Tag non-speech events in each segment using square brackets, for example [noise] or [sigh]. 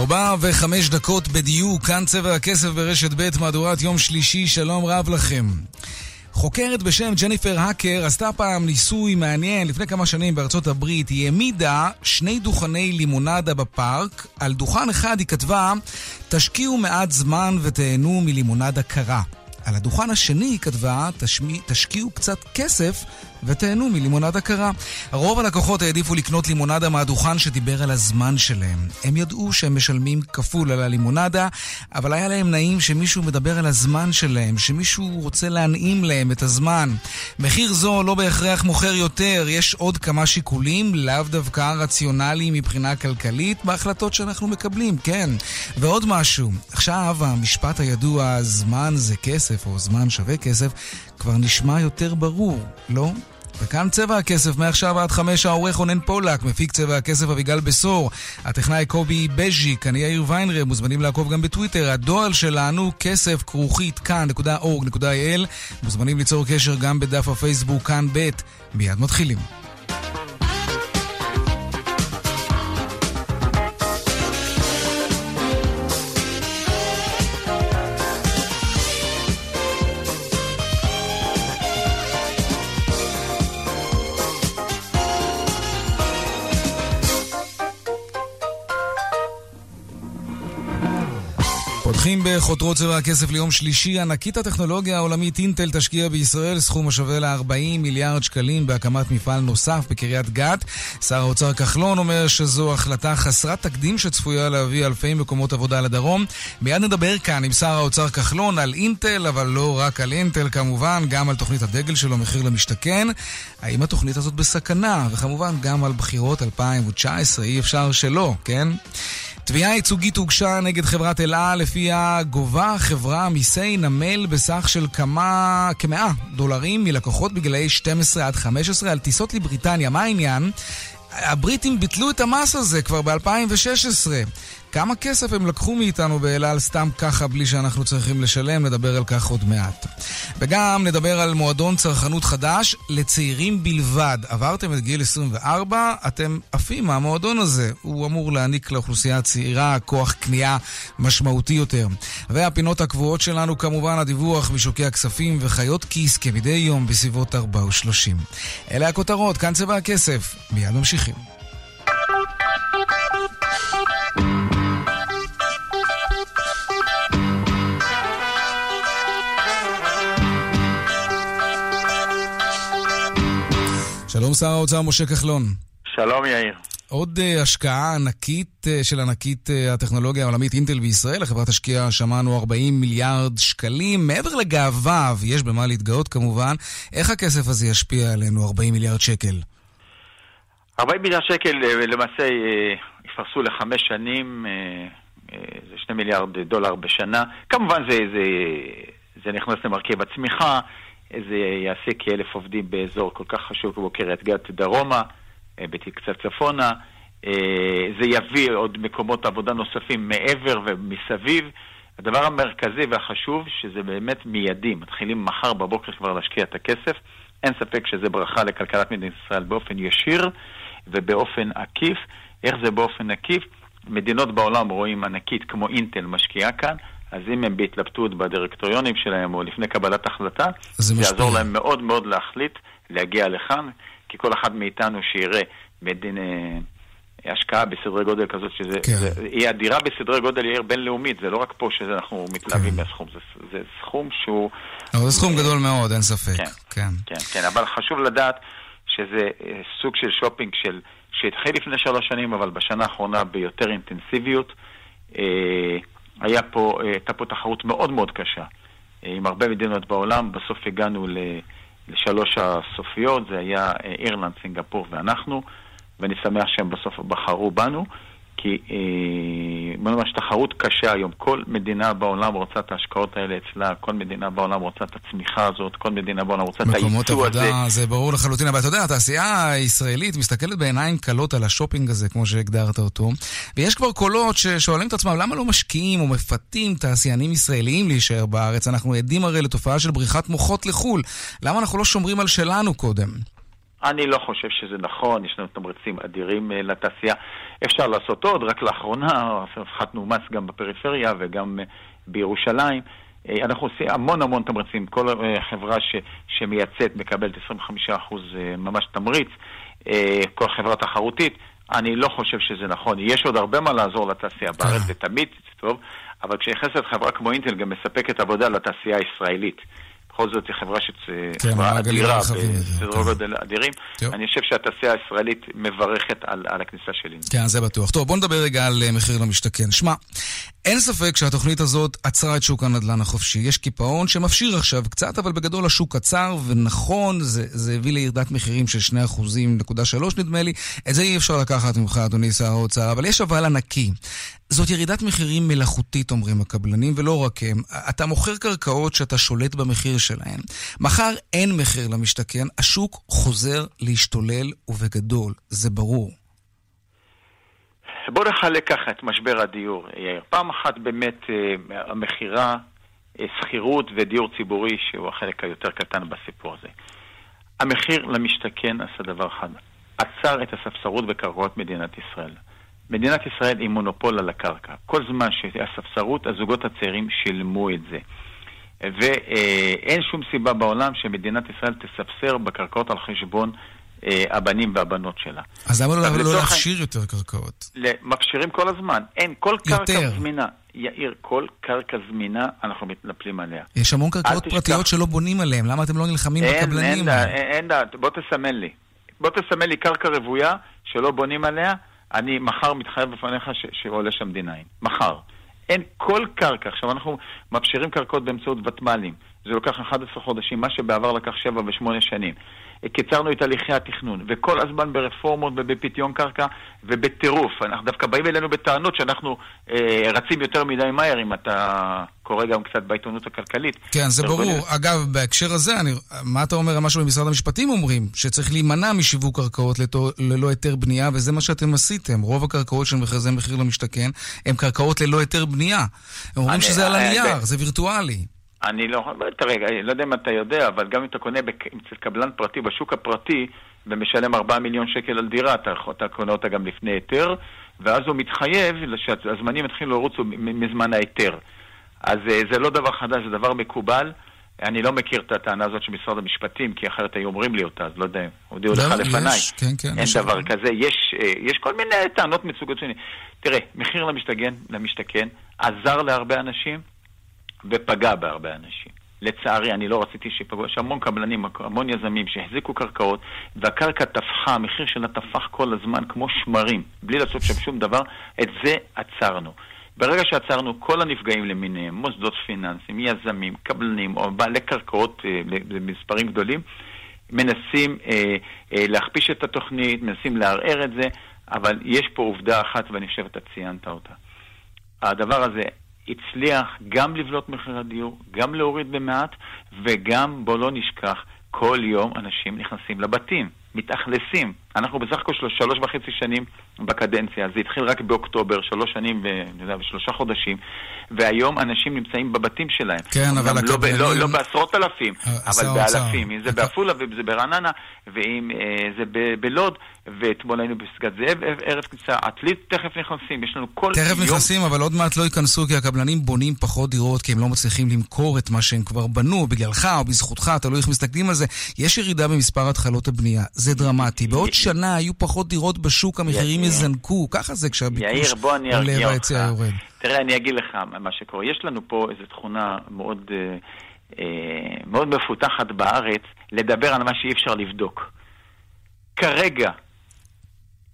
ארבע וחמש דקות בדיוק, כאן צבע הכסף ברשת ב', מהדורת יום שלישי, שלום רב לכם. חוקרת בשם ג'ניפר האקר עשתה פעם ניסוי מעניין לפני כמה שנים בארצות הברית. היא העמידה שני דוכני לימונדה בפארק. על דוכן אחד היא כתבה, תשקיעו מעט זמן ותהנו מלימונדה קרה. על הדוכן השני היא כתבה, תשקיעו קצת כסף ותהנו מלימונדה קרה. רוב הלקוחות העדיפו לקנות לימונדה מהדוכן שדיבר על הזמן שלהם. הם ידעו שהם משלמים כפול על הלימונדה, אבל היה להם נעים שמישהו מדבר על הזמן שלהם, שמישהו רוצה להנעים להם את הזמן. מחיר זו לא בהכרח מוכר יותר, יש עוד כמה שיקולים, לאו דווקא רציונליים מבחינה כלכלית, בהחלטות שאנחנו מקבלים, כן. ועוד משהו, עכשיו המשפט הידוע, זמן זה כסף, או זמן שווה כסף, כבר נשמע יותר ברור, לא? וכאן צבע הכסף, מעכשיו עד חמש העורך רונן פולק, מפיק צבע הכסף אביגל בשור, הטכנאי קובי בז'יק, אני יאיר ויינרב, מוזמנים לעקוב גם בטוויטר, הדואל שלנו כסף כרוכית כאן.org.il, מוזמנים ליצור קשר גם בדף הפייסבוק כאן ב', מיד מתחילים. פותחים בחותרות צבע הכסף ליום שלישי. ענקית הטכנולוגיה העולמית אינטל תשקיע בישראל סכום השווה ל-40 מיליארד שקלים בהקמת מפעל נוסף בקריית גת. שר האוצר כחלון אומר שזו החלטה חסרת תקדים שצפויה להביא אלפי מקומות עבודה לדרום. מיד נדבר כאן עם שר האוצר כחלון על אינטל, אבל לא רק על אינטל כמובן, גם על תוכנית הדגל שלו, מחיר למשתכן. האם התוכנית הזאת בסכנה? וכמובן גם על בחירות 2019, אי אפשר שלא, כן? תביעה ייצוגית הוגשה נגד חברת אל על, לפיה גובה החברה מיסי נמל בסך של כמה, כמאה דולרים מלקוחות בגילאי 12 עד 15 על טיסות לבריטניה. מה העניין? הבריטים ביטלו את המס הזה כבר ב-2016. כמה כסף הם לקחו מאיתנו באלעל סתם ככה בלי שאנחנו צריכים לשלם, נדבר על כך עוד מעט. וגם נדבר על מועדון צרכנות חדש לצעירים בלבד. עברתם את גיל 24, אתם עפים מהמועדון הזה. הוא אמור להעניק לאוכלוסייה הצעירה כוח קנייה משמעותי יותר. והפינות הקבועות שלנו כמובן הדיווח משוקי הכספים וחיות כיס כמדי יום בסביבות 4 ו-30. אלה הכותרות, כאן צבע הכסף. מיד ממשיכים. שלום שר האוצר משה כחלון. שלום יאיר. עוד uh, השקעה ענקית uh, של ענקית uh, הטכנולוגיה העולמית אינטל בישראל. החברה תשקיע, שמענו, 40 מיליארד שקלים. מעבר לגאווה, ויש במה להתגאות כמובן, איך הכסף הזה ישפיע עלינו, 40 מיליארד שקל? 40 מיליארד שקל למעשה יפרסו לחמש שנים, זה 2 מיליארד דולר בשנה. כמובן זה, זה, זה נכנס למרכיב הצמיחה. זה יעשה כאלף עובדים באזור כל כך חשוב כמו קריית גת דרומה, אה, קצת צפונה. אה, זה יביא עוד מקומות עבודה נוספים מעבר ומסביב. הדבר המרכזי והחשוב, שזה באמת מיידי, מתחילים מחר בבוקר כבר להשקיע את הכסף. אין ספק שזה ברכה לכלכלת מדינת ישראל באופן ישיר ובאופן עקיף. איך זה באופן עקיף? מדינות בעולם רואים ענקית כמו אינטל משקיעה כאן, אז אם הם בהתלבטות בדירקטוריונים שלהם או לפני קבלת החלטה, זה, זה יעזור להם מאוד מאוד להחליט להגיע לכאן, כי כל אחד מאיתנו שיראה מדין אה, השקעה בסדרי גודל כזאת, שזה כן. זה, היא אדירה בסדרי גודל עיר בינלאומית, זה לא רק פה שאנחנו מתלהבים כן. מהסכום, זה, זה סכום שהוא... אבל זה סכום גדול מאוד, אין ספק. כן, כן, כן, כן, אבל חשוב לדעת שזה אה, סוג של שופינג של, שהתחיל לפני שלוש שנים, אבל בשנה האחרונה ביותר אינטנסיביות. אה, היה פה, אה, הייתה פה תחרות מאוד מאוד קשה אה, עם הרבה מדינות בעולם. בסוף הגענו לשלוש הסופיות, זה היה אה, אירלנד, סינגפור ואנחנו, ואני שמח שהם בסוף בחרו בנו. כי אה, בוא נאמר שתחרות קשה היום. כל מדינה בעולם רוצה את ההשקעות האלה אצלה, כל מדינה בעולם רוצה את הצמיחה הזאת, כל מדינה בעולם רוצה את הייצוא הזה. מקומות עבודה, זה ברור לחלוטין, אבל אתה יודע, התעשייה הישראלית מסתכלת בעיניים כלות על השופינג הזה, כמו שהגדרת אותו, ויש כבר קולות ששואלים את עצמם, למה לא משקיעים או מפתים תעשיינים ישראליים להישאר בארץ? אנחנו עדים הרי לתופעה של בריחת מוחות לחו"ל. למה אנחנו לא שומרים על שלנו קודם? אני לא חושב שזה נכון, יש לנו תמריצים אדירים אה, לתעשייה. אפשר לעשות עוד, רק לאחרונה הפחתנו מס גם בפריפריה וגם אה, בירושלים. אה, אנחנו עושים המון המון תמריצים. כל חברה ש, שמייצאת מקבלת 25% ממש תמריץ. כל חברה תחרותית. אני לא חושב שזה נכון. יש עוד הרבה מה לעזור לתעשייה בארץ, זה תמיד טוב, אבל כשנכנסת חברה כמו אינטל גם מספקת עבודה לתעשייה הישראלית. בכל זאת היא חברה שצריכה אדירה, בסדר כן. גודל אדירים. אני חושב שהתעשייה הישראלית מברכת על, על הכניסה של אינטל. כן, זה בטוח. טוב, בוא נדבר רגע על אה, מחיר למשתכן. שמע, אין ספק שהתוכנית הזאת עצרה את שוק הנדל"ן החופשי. יש קיפאון שמפשיר עכשיו קצת, אבל בגדול השוק עצר, ונכון, זה, זה הביא לירידת מחירים של 2.3 נדמה לי. את זה אי אפשר לקחת ממך, אדוני שר האוצר, אבל יש אבל ענקי. זאת ירידת מחירים מלאכותית, אומרים הקבלנים, ולא רק הם. אתה מוכר קרקעות שאתה שולט במחיר שלהן. מחר אין מחיר למשתכן, השוק חוזר להשתולל ובגדול, זה ברור. בוא נחלק ככה את משבר הדיור, יאיר. פעם אחת באמת אה, המכירה, אה, שכירות ודיור ציבורי, שהוא החלק היותר קטן בסיפור הזה. המחיר למשתכן עשה דבר אחד, עצר את הספסרות בקרקעות מדינת ישראל. מדינת ישראל היא מונופול על הקרקע. כל זמן שהספסרות, הזוגות הצעירים שילמו את זה. ואין שום סיבה בעולם שמדינת ישראל תספסר בקרקעות על חשבון אה, הבנים והבנות שלה. אז למה לא, לא להפשיר יותר קרקעות? מפשירים כל הזמן. אין, כל קרקע יותר. זמינה. יאיר, כל קרקע זמינה, אנחנו מתנפלים עליה. יש המון קרקעות פרטיות שלא בונים עליהן, למה אתם לא נלחמים אין, בקבלנים? אין, אין, אין דעת, בוא תסמן לי. בוא תסמן לי קרקע רוויה שלא בונים עליה, אני מחר מתחייב בפניך שעולה שם D9. מחר. אין כל קרקע. עכשיו, אנחנו מפשירים קרקעות באמצעות ותמ"לים. זה לוקח 11 חודשים, מה שבעבר לקח 7 ו-8 שנים. קיצרנו את הליכי התכנון, וכל הזמן ברפורמות ובפיתיון קרקע ובטירוף. אנחנו דווקא באים אלינו בטענות שאנחנו אה, רצים יותר מדי מהר, אם אתה קורא גם קצת בעיתונות הכלכלית. כן, זה ברור. בני... אגב, בהקשר הזה, אני, מה אתה אומר על מה שבמשרד המשפטים אומרים? שצריך להימנע משיווק קרקעות לתו, ללא היתר בנייה, וזה מה שאתם עשיתם. רוב הקרקעות של מכרזי מחיר למשתכן הן קרקעות ללא היתר בנייה. הם אומרים אני, שזה על אה, הנייר, אה, זה וירטואלי. אני לא, תראה, לא יודע אם אתה יודע, אבל גם אם אתה קונה אצל קבלן פרטי בשוק הפרטי ומשלם 4 מיליון שקל על דירה, אתה, אתה קונה אותה גם לפני היתר, ואז הוא מתחייב שהזמנים יתחילו לרוץ מזמן ההיתר. אז אה, זה לא דבר חדש, זה דבר מקובל. אני לא מכיר את הטענה הזאת של משרד המשפטים, כי אחרת היו אומרים לי אותה, אז לא יודע, הודיעו לך לא, לפניי. יש, כן, כן. אין דבר כזה. יש, אה, יש כל מיני טענות מסוגות שני. תראה, מחיר למשתכן, למשתכן עזר להרבה אנשים, ופגע בהרבה אנשים. לצערי, אני לא רציתי שיפגעו, יש המון קבלנים, המון יזמים שהחזיקו קרקעות, והקרקע טפחה, המחיר שלה טפח כל הזמן כמו שמרים, בלי לעשות שם שום דבר, את זה עצרנו. ברגע שעצרנו, כל הנפגעים למיניהם, מוסדות פיננסיים, יזמים, קבלנים או בעלי קרקעות אה, במספרים גדולים, מנסים אה, אה, להכפיש את התוכנית, מנסים לערער את זה, אבל יש פה עובדה אחת, ואני חושב שאתה ציינת אותה. הדבר הזה הצליח גם לבלוט מחיר הדיור, גם להוריד במעט, וגם, בוא לא נשכח, כל יום אנשים נכנסים לבתים, מתאכלסים. אנחנו בסך הכל שלוש, שלוש וחצי שנים בקדנציה, זה התחיל רק באוקטובר, שלוש שנים ושלושה חודשים, והיום אנשים נמצאים בבתים שלהם. כן, אבל לא, הקבלנים... לא, לא, לא בעשרות אלפים, אה, אבל באלפים. אם זה בעפולה ואם זה ברעננה, ואם אה, זה בלוד, ואתמול היינו בפסגת זאב, ערב כניסה, עתלית תכף נכנסים, יש לנו כל תכף יום... תכף נכנסים, אבל עוד מעט לא ייכנסו, כי הקבלנים בונים פחות דירות, כי הם לא מצליחים למכור את מה שהם כבר בנו, בגללך או בזכותך, תלוי איך מסתכלים על זה. יש ירידה במספר התחלות הבנייה, זה דרמטי. בעוד שנה היו פחות דירות בשוק, המחירים יזנקו, ככה זה כשהביקוש עולה והיצע יורד. תראה, אני אגיד לך מה שקורה. יש לנו פה איזו תכונה מאוד, אה, אה, מאוד מפותחת בארץ, לדבר על מה שאי אפשר לבדוק. כרגע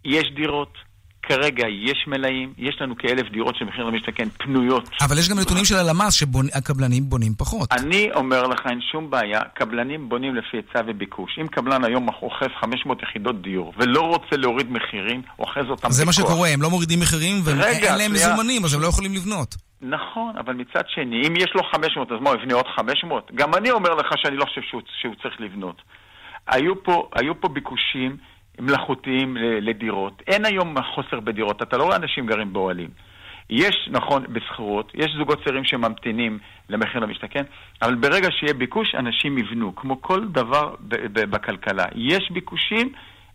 יש דירות, כרגע יש מלאים, יש לנו כאלף דירות של מחיר למשתכן פנויות. אבל יש גם נתונים של הלמ"ס שהקבלנים בונים פחות. אני אומר לך, אין שום בעיה, קבלנים בונים לפי היצע וביקוש. אם קבלן היום אוחז 500 יחידות דיור ולא רוצה להוריד מחירים, אוחז אותם בכוח. זה מה שקורה, הם לא מורידים מחירים ואין להם מזומנים, אז הם לא יכולים לבנות. נכון, אבל מצד שני, אם יש לו 500, אז מה, הוא יבנה עוד 500? גם אני אומר לך שאני לא חושב שהוא, שהוא צריך לבנות. היו פה, היו פה ביקושים מלאכותיים לדירות. אין היום חוסר בדירות, אתה לא רואה אנשים גרים באוהלים. יש, נכון, בשכירות, יש זוגות צעירים שממתינים למחיר למשתכן, אבל ברגע שיהיה ביקוש, אנשים יבנו, כמו כל דבר בכלכלה. יש ביקושים,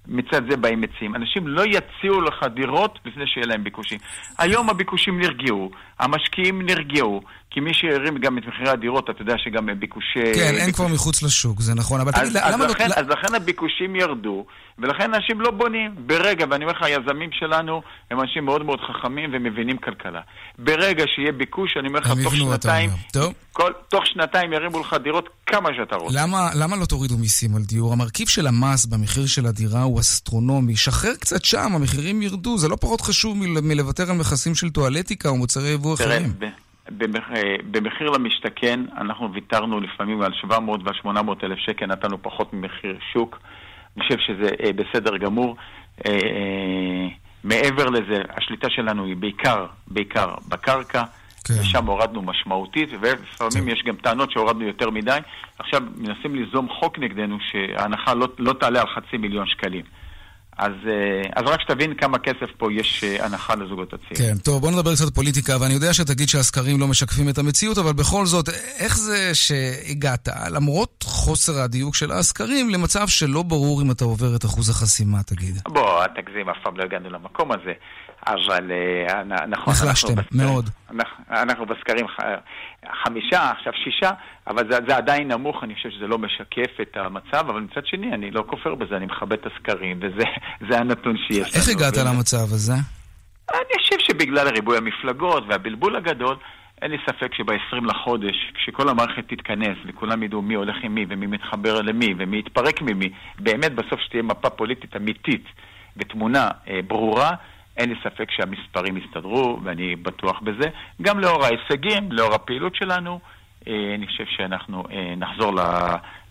מצד זה באים מציעים. אנשים לא יציעו לך דירות לפני שיהיה להם ביקושים. היום הביקושים נרגעו, המשקיעים נרגעו, כי מי שהרים גם את מחירי הדירות, אתה יודע שגם ביקושי... כן, ביקוש... אין כבר מחוץ לשוק, זה נכון. אבל תגיד, למה לא... אז לכן הביקושים ירדו, ולכן אנשים לא בונים. ברגע, ואני אומר לך, היזמים שלנו הם אנשים מאוד מאוד חכמים ומבינים כלכלה. ברגע שיהיה ביקוש, אני אומר לך, תוך שנתיים... כל, תוך שנתיים ירימו לך דירות כמה שאתה רוצה. למה, למה לא תורידו מיסים על דיור? המרכיב של המס במחיר של הדירה הוא אסטרונומי. שחרר קצת שם, המחירים ירדו. זה לא פחות חשוב מלוותר על מכסים של טואלטיקה או מוצרי יבוא אחרים. במחיר למשתכן אנחנו ויתרנו לפעמים על 700 ועל 800 אלף שקל, נתנו פחות ממחיר שוק. אני חושב שזה אה, בסדר גמור. אה, אה, מעבר לזה, השליטה שלנו היא בעיקר, בעיקר בקרקע. כן. ושם הורדנו משמעותית, ולפעמים יש גם טענות שהורדנו יותר מדי. עכשיו מנסים ליזום חוק נגדנו שההנחה לא, לא תעלה על חצי מיליון שקלים. אז, אה, אז רק שתבין כמה כסף פה יש אה, הנחה לזוגות הצעירים. כן, טוב, בוא נדבר קצת פוליטיקה, ואני יודע שתגיד שהסקרים לא משקפים את המציאות, אבל בכל זאת, איך זה שהגעת, למרות חוסר הדיוק של הסקרים, למצב שלא ברור אם אתה עובר את אחוז החסימה, תגיד? בוא, תגזים, אף פעם לא הגענו למקום הזה. אבל אה, נכון, נחלשתם מאוד. אנחנו, אנחנו בסקרים חמישה, עכשיו שישה, אבל זה, זה עדיין נמוך, אני חושב שזה לא משקף את המצב, אבל מצד שני, אני לא כופר בזה, אני מכבד את הסקרים, וזה [laughs] הנתון שיש לנו. איך הגעת למצב הזה? אני חושב שבגלל ריבוי המפלגות והבלבול הגדול, אין לי ספק שב-20 לחודש, כשכל המערכת תתכנס וכולם ידעו מי הולך עם מי ומי מתחבר למי ומי יתפרק ממי, באמת בסוף שתהיה מפה פוליטית אמיתית ותמונה אה, ברורה, אין לי ספק שהמספרים יסתדרו, ואני בטוח בזה. גם לאור ההישגים, לאור הפעילות שלנו, אה, אני חושב שאנחנו אה, נחזור, ל...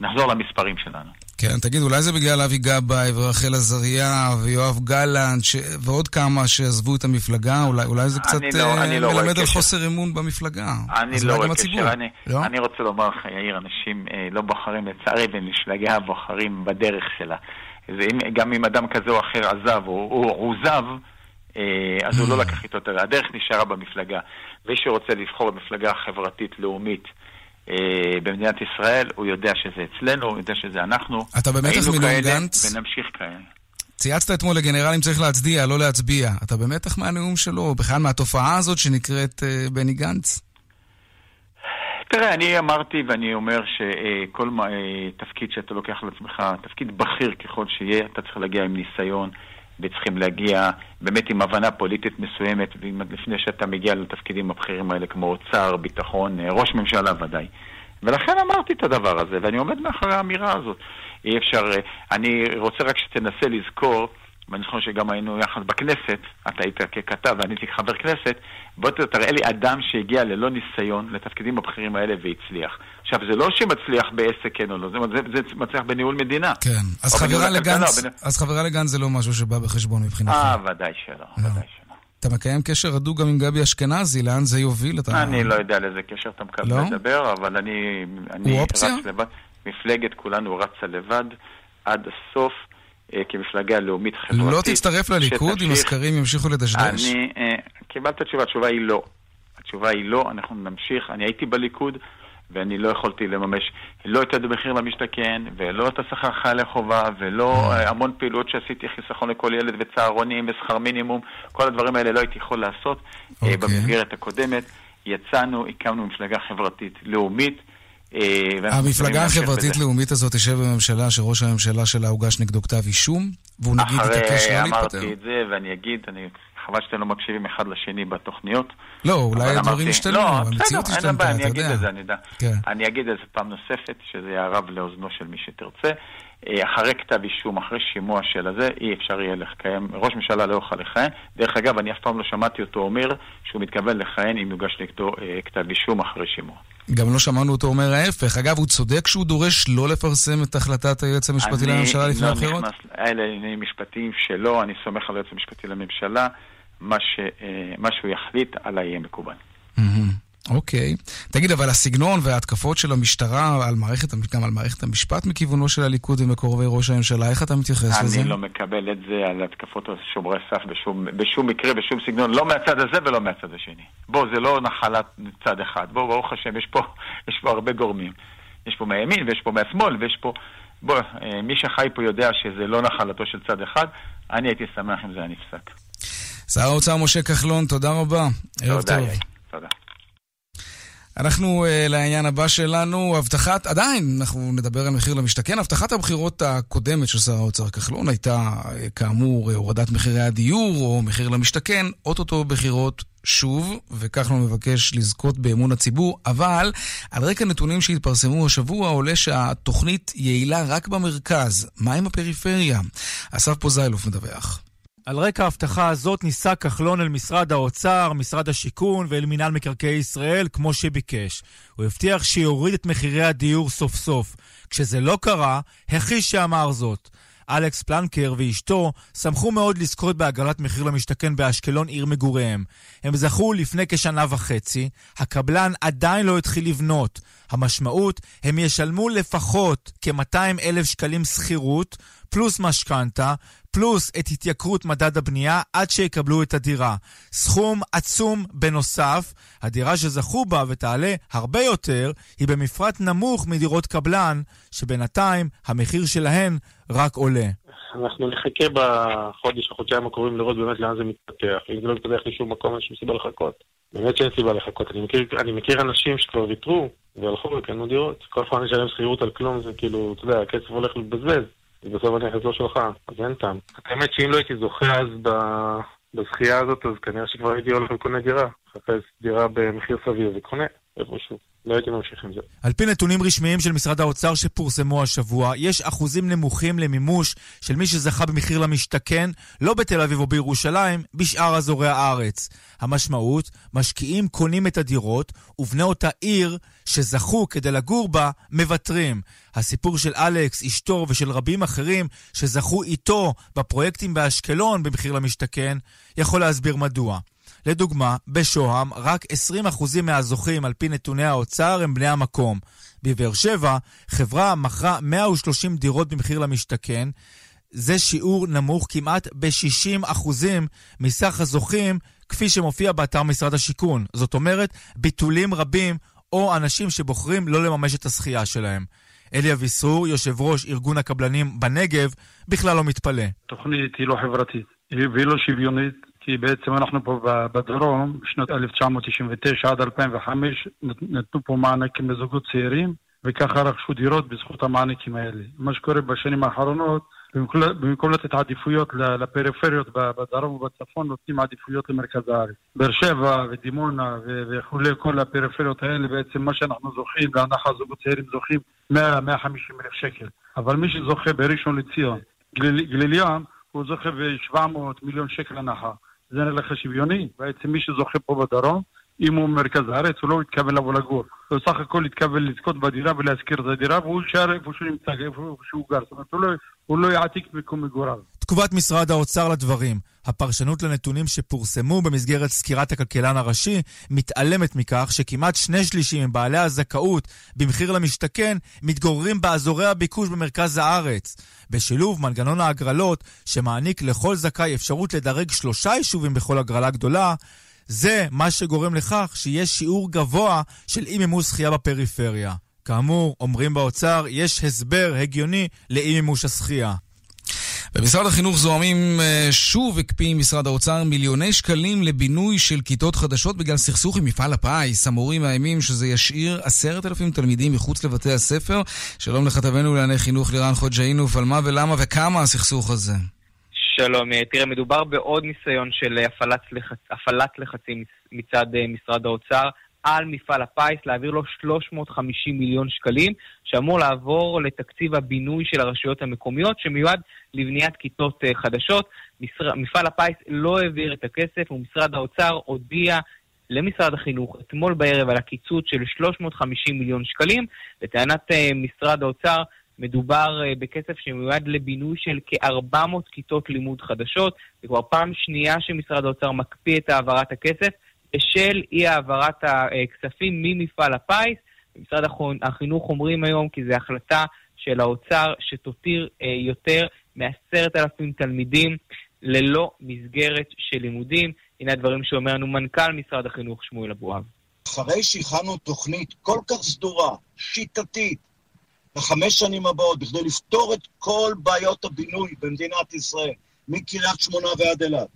נחזור למספרים שלנו. כן, תגיד, אולי זה בגלל אבי גבאי ורחל עזריה ויואב גלנט ש... ועוד כמה שעזבו את המפלגה? אולי, אולי זה קצת לא, uh, לא מלמד על חוסר אמון במפלגה. אני לא רואה קשר. אני, לא? אני רוצה לומר לך, יאיר, אנשים אה, לא בוחרים לצערי במפלגה, בוחרים בדרך שלה. אם, גם אם אדם כזה או אחר עזב או עוזב, אה, אז הוא לא לקח איתו את הדרך, נשארה במפלגה. מי שרוצה לבחור במפלגה חברתית-לאומית אה, במדינת ישראל, הוא יודע שזה אצלנו, הוא יודע שזה אנחנו. אתה במתח מלון גנץ? ונמשיך כאלה. צייצת אתמול לגנרלים צריך להצדיע, לא להצביע. אתה במתח מהנאום שלו, בכלל מהתופעה הזאת שנקראת uh, בני גנץ? תראה, אני אמרתי ואני אומר שכל תפקיד שאתה לוקח על עצמך, תפקיד בכיר ככל שיהיה, אתה צריך להגיע עם ניסיון. וצריכים להגיע באמת עם הבנה פוליטית מסוימת, לפני שאתה מגיע לתפקידים הבכירים האלה כמו אוצר, ביטחון, אה, ראש ממשלה ודאי. ולכן אמרתי את הדבר הזה, ואני עומד מאחורי האמירה הזאת. אי אפשר, אה, אני רוצה רק שתנסה לזכור, ואני זוכר שגם היינו יחד בכנסת, אתה היית ככתב ואני הייתי כחבר כנסת, בוא תראה לי אדם שהגיע ללא ניסיון לתפקידים הבכירים האלה והצליח. עכשיו, זה לא שמצליח בעסק כן או לא, זה, זה, זה מצליח בניהול מדינה. כן, אז חברה, לגנץ, בנ... אז חברה לגנץ זה לא משהו שבא בחשבון מבחינתך. אה, ודאי שלא, לא. ודאי שלא. אתה מקיים קשר הדוק גם עם גבי אשכנזי, לאן זה יוביל? אתה... אני לא יודע על איזה קשר אתה מקבל לא? לדבר, אבל אני, אני רץ לבד. מפלגת כולנו רצה לבד עד הסוף. אה, כמפלגה לאומית חברתית. לא תצטרף לליכוד שתמשיך... אם הסקרים ימשיכו לדשדש? אני אה, קיבלת תשובה, התשובה היא לא. התשובה היא לא, אנחנו נמשיך. אני הייתי בליכוד, ואני לא יכולתי לממש לא את המחיר למשתכן, ולא את השכר חיילי חובה, ולא אה. אה, המון פעילות שעשיתי, חיסכון לכל ילד וצהרונים ושכר מינימום, כל הדברים האלה לא הייתי יכול לעשות אה, אוקיי. במסגרת הקודמת. יצאנו, הקמנו מפלגה חברתית לאומית. המפלגה החברתית-לאומית הזאת תשב בממשלה שראש הממשלה שלה הוגש נגדו כתב אישום, והוא נגיד יתעקש לא להתפטר. אחרי אמרתי את זה, ואני אגיד, אני חבל שאתם לא מקשיבים אחד לשני בתוכניות. לא, אולי הדברים השתנו, לא, המציאות השתנתה, אתה יודע. אני אגיד את זה, אני יודע. כן. אני אגיד את זה פעם נוספת, שזה יערב לאוזנו של מי שתרצה. אה, אחרי כתב אישום, אחרי שימוע של הזה, אי אפשר יהיה לקיים, ראש ממשלה לא יוכל לכהן. דרך אגב, אני אף פעם לא שמעתי אותו אומר שהוא מתכוון לכהן אם יוגש נגדו אה, כתב אישום אחרי שימוע. גם לא שמענו אותו אומר ההפך. אגב, הוא צודק שהוא דורש לא לפרסם את החלטת היועץ המשפטי לממשלה לפני לא הבחירות? אני לא נכנס, אלה עניינים משפטיים שלו, אני סומך על היועץ המשפטי לממשלה. מה, ש, אה, מה שהוא יחליט עליי יהיה מקובל. אוקיי. תגיד, אבל הסגנון וההתקפות של המשטרה על מערכת, גם על מערכת המשפט מכיוונו של הליכוד ומקורבי ראש הממשלה, איך אתה מתייחס אני לזה? אני לא מקבל את זה על התקפות על שומרי סף בשום, בשום מקרה, בשום סגנון, לא מהצד הזה ולא מהצד השני. בוא, זה לא נחלת צד אחד. בוא, ברוך השם, יש פה, [laughs] יש פה הרבה גורמים. יש פה מהימין ויש פה מהשמאל ויש פה... בוא, אה, מי שחי פה יודע שזה לא נחלתו של צד אחד, אני הייתי שמח אם זה היה נפסק. שר האוצר משה כחלון, תודה רבה. ערב טוב. תודה. אנחנו uh, לעניין הבא שלנו, הבטחת, עדיין, אנחנו נדבר על מחיר למשתכן. הבטחת הבחירות הקודמת של שר האוצר כחלון הייתה, uh, כאמור, uh, הורדת מחירי הדיור או מחיר למשתכן, אוטוטו בחירות שוב, וכחלון מבקש לזכות באמון הציבור, אבל על רקע נתונים שהתפרסמו השבוע עולה שהתוכנית יעילה רק במרכז. מה עם הפריפריה? אסף פוזיילוף מדווח. על רקע ההבטחה הזאת ניסה כחלון אל משרד האוצר, משרד השיכון ואל מינהל מקרקעי ישראל כמו שביקש. הוא הבטיח שיוריד את מחירי הדיור סוף סוף. כשזה לא קרה, הכחיש שאמר זאת. אלכס פלנקר ואשתו שמחו מאוד לזכות בהגרלת מחיר למשתכן באשקלון עיר מגוריהם. הם זכו לפני כשנה וחצי, הקבלן עדיין לא התחיל לבנות. המשמעות, הם ישלמו לפחות כ-200 אלף שקלים שכירות, פלוס משכנתה, פלוס את התייקרות מדד הבנייה עד שיקבלו את הדירה. סכום עצום בנוסף, הדירה שזכו בה ותעלה הרבה יותר, היא במפרט נמוך מדירות קבלן, שבינתיים המחיר שלהן רק עולה. אנחנו נחכה בחודש, החודשיים הקרובים לראות באמת לאן זה מתפתח. אם זה לא מתפתח לשום מקום, אין שום סיבה לחכות. באמת שאין סיבה לחכות. אני מכיר, אני מכיר אנשים שכבר ויתרו והלכו וקנו דירות. כל פעם לשלם שכירות על כלום זה כאילו, אתה יודע, הכסף הולך לבזבז. ובסוף הנכס לא שלך, אז אין טעם. האמת שאם לא הייתי זוכה אז בזכייה הזאת, אז כנראה שכבר הייתי הולך וקונה דירה. מחפש דירה במחיר סביר וקונה איפשהו. לא הייתי ממשיך עם זה. על פי נתונים רשמיים של משרד האוצר שפורסמו השבוע, יש אחוזים נמוכים למימוש של מי שזכה במחיר למשתכן, לא בתל אביב או בירושלים, בשאר אזורי הארץ. המשמעות, משקיעים קונים את הדירות, ובני אותה עיר שזכו כדי לגור בה, מוותרים. הסיפור של אלכס, אשתו ושל רבים אחרים שזכו איתו בפרויקטים באשקלון במחיר למשתכן, יכול להסביר מדוע. לדוגמה, בשוהם רק 20% מהזוכים על פי נתוני האוצר הם בני המקום. בבאר שבע, חברה מכרה 130 דירות במחיר למשתכן. זה שיעור נמוך כמעט ב-60% מסך הזוכים, כפי שמופיע באתר משרד השיכון. זאת אומרת, ביטולים רבים או אנשים שבוחרים לא לממש את הזכייה שלהם. אלי אביסרור, יושב ראש ארגון הקבלנים בנגב, בכלל לא מתפלא. תוכנית היא לא חברתית, והיא לא שוויונית, כי בעצם אנחנו פה בדרום, בשנות 1999 עד 2005, נתנו פה מענקים לזוגות צעירים, וככה רכשו דירות בזכות המענקים האלה. מה שקורה בשנים האחרונות, במקום לתת עדיפויות לפריפריות בדרום ובצפון, נותנים עדיפויות למרכז הארץ. באר שבע ודימונה וכולי, כל הפריפריות האלה, בעצם מה שאנחנו זוכים, להנחה זוגות צעירים זוכים 100-150 אלף שקל. אבל מי שזוכה בראשון לציון, גליל ים, הוא זוכה ב-700 מיליון שקל הנחה. זה נראה לך שוויוני? בעצם מי שזוכה פה בדרום, אם הוא במרכז הארץ, הוא לא התכוון לבוא לגור. הוא סך הכל התכוון לזכות בדירה ולהשכיר את הדירה, והוא יישאר איפה שהוא נמצא, איפה שהוא גר. זאת אומרת, הוא לא, הוא לא יעתיק מקום מגוריו. תגובת משרד האוצר לדברים. הפרשנות לנתונים שפורסמו במסגרת סקירת הכלכלן הראשי מתעלמת מכך שכמעט שני שלישים מבעלי הזכאות במחיר למשתכן מתגוררים באזורי הביקוש במרכז הארץ. בשילוב מנגנון ההגרלות שמעניק לכל זכאי אפשרות לדרג שלושה יישובים בכל הגרלה גדולה, זה מה שגורם לכך שיש שיעור גבוה של אי מימוש זכייה בפריפריה. כאמור, אומרים באוצר, יש הסבר הגיוני לאי מימוש הזכייה. במשרד החינוך זוהמים שוב הקפיא משרד האוצר מיליוני שקלים לבינוי של כיתות חדשות בגלל סכסוך עם מפעל הפיס. המורים מאיימים שזה ישאיר עשרת אלפים תלמידים מחוץ לבתי הספר. שלום לכתבנו לענייני חינוך לירן חוג'אינוף, על מה ולמה וכמה הסכסוך הזה. שלום, תראה, מדובר בעוד ניסיון של הפעלת, לחצ... הפעלת לחצים מצד משרד האוצר על מפעל הפיס, להעביר לו 350 מיליון שקלים, שאמור לעבור לתקציב הבינוי של הרשויות המקומיות, שמיועד לבניית כיתות חדשות. משר... מפעל הפיס לא העביר את הכסף, ומשרד האוצר הודיע למשרד החינוך אתמול בערב על הקיצוץ של 350 מיליון שקלים. לטענת משרד האוצר, מדובר בכסף שמיועד לבינוי של כ-400 כיתות לימוד חדשות. זה כבר פעם שנייה שמשרד האוצר מקפיא את העברת הכסף. בשל אי העברת הכספים ממפעל הפיס. משרד החינוך אומרים היום כי זו החלטה של האוצר שתותיר יותר מעשרת אלפים תלמידים ללא מסגרת של לימודים. הנה הדברים שאומר לנו מנכ"ל משרד החינוך שמואל אבואב. אחרי שהכנו תוכנית כל כך סדורה, שיטתית, לחמש שנים הבאות, בכדי לפתור את כל בעיות הבינוי במדינת ישראל, מקריית שמונה ועד אילת.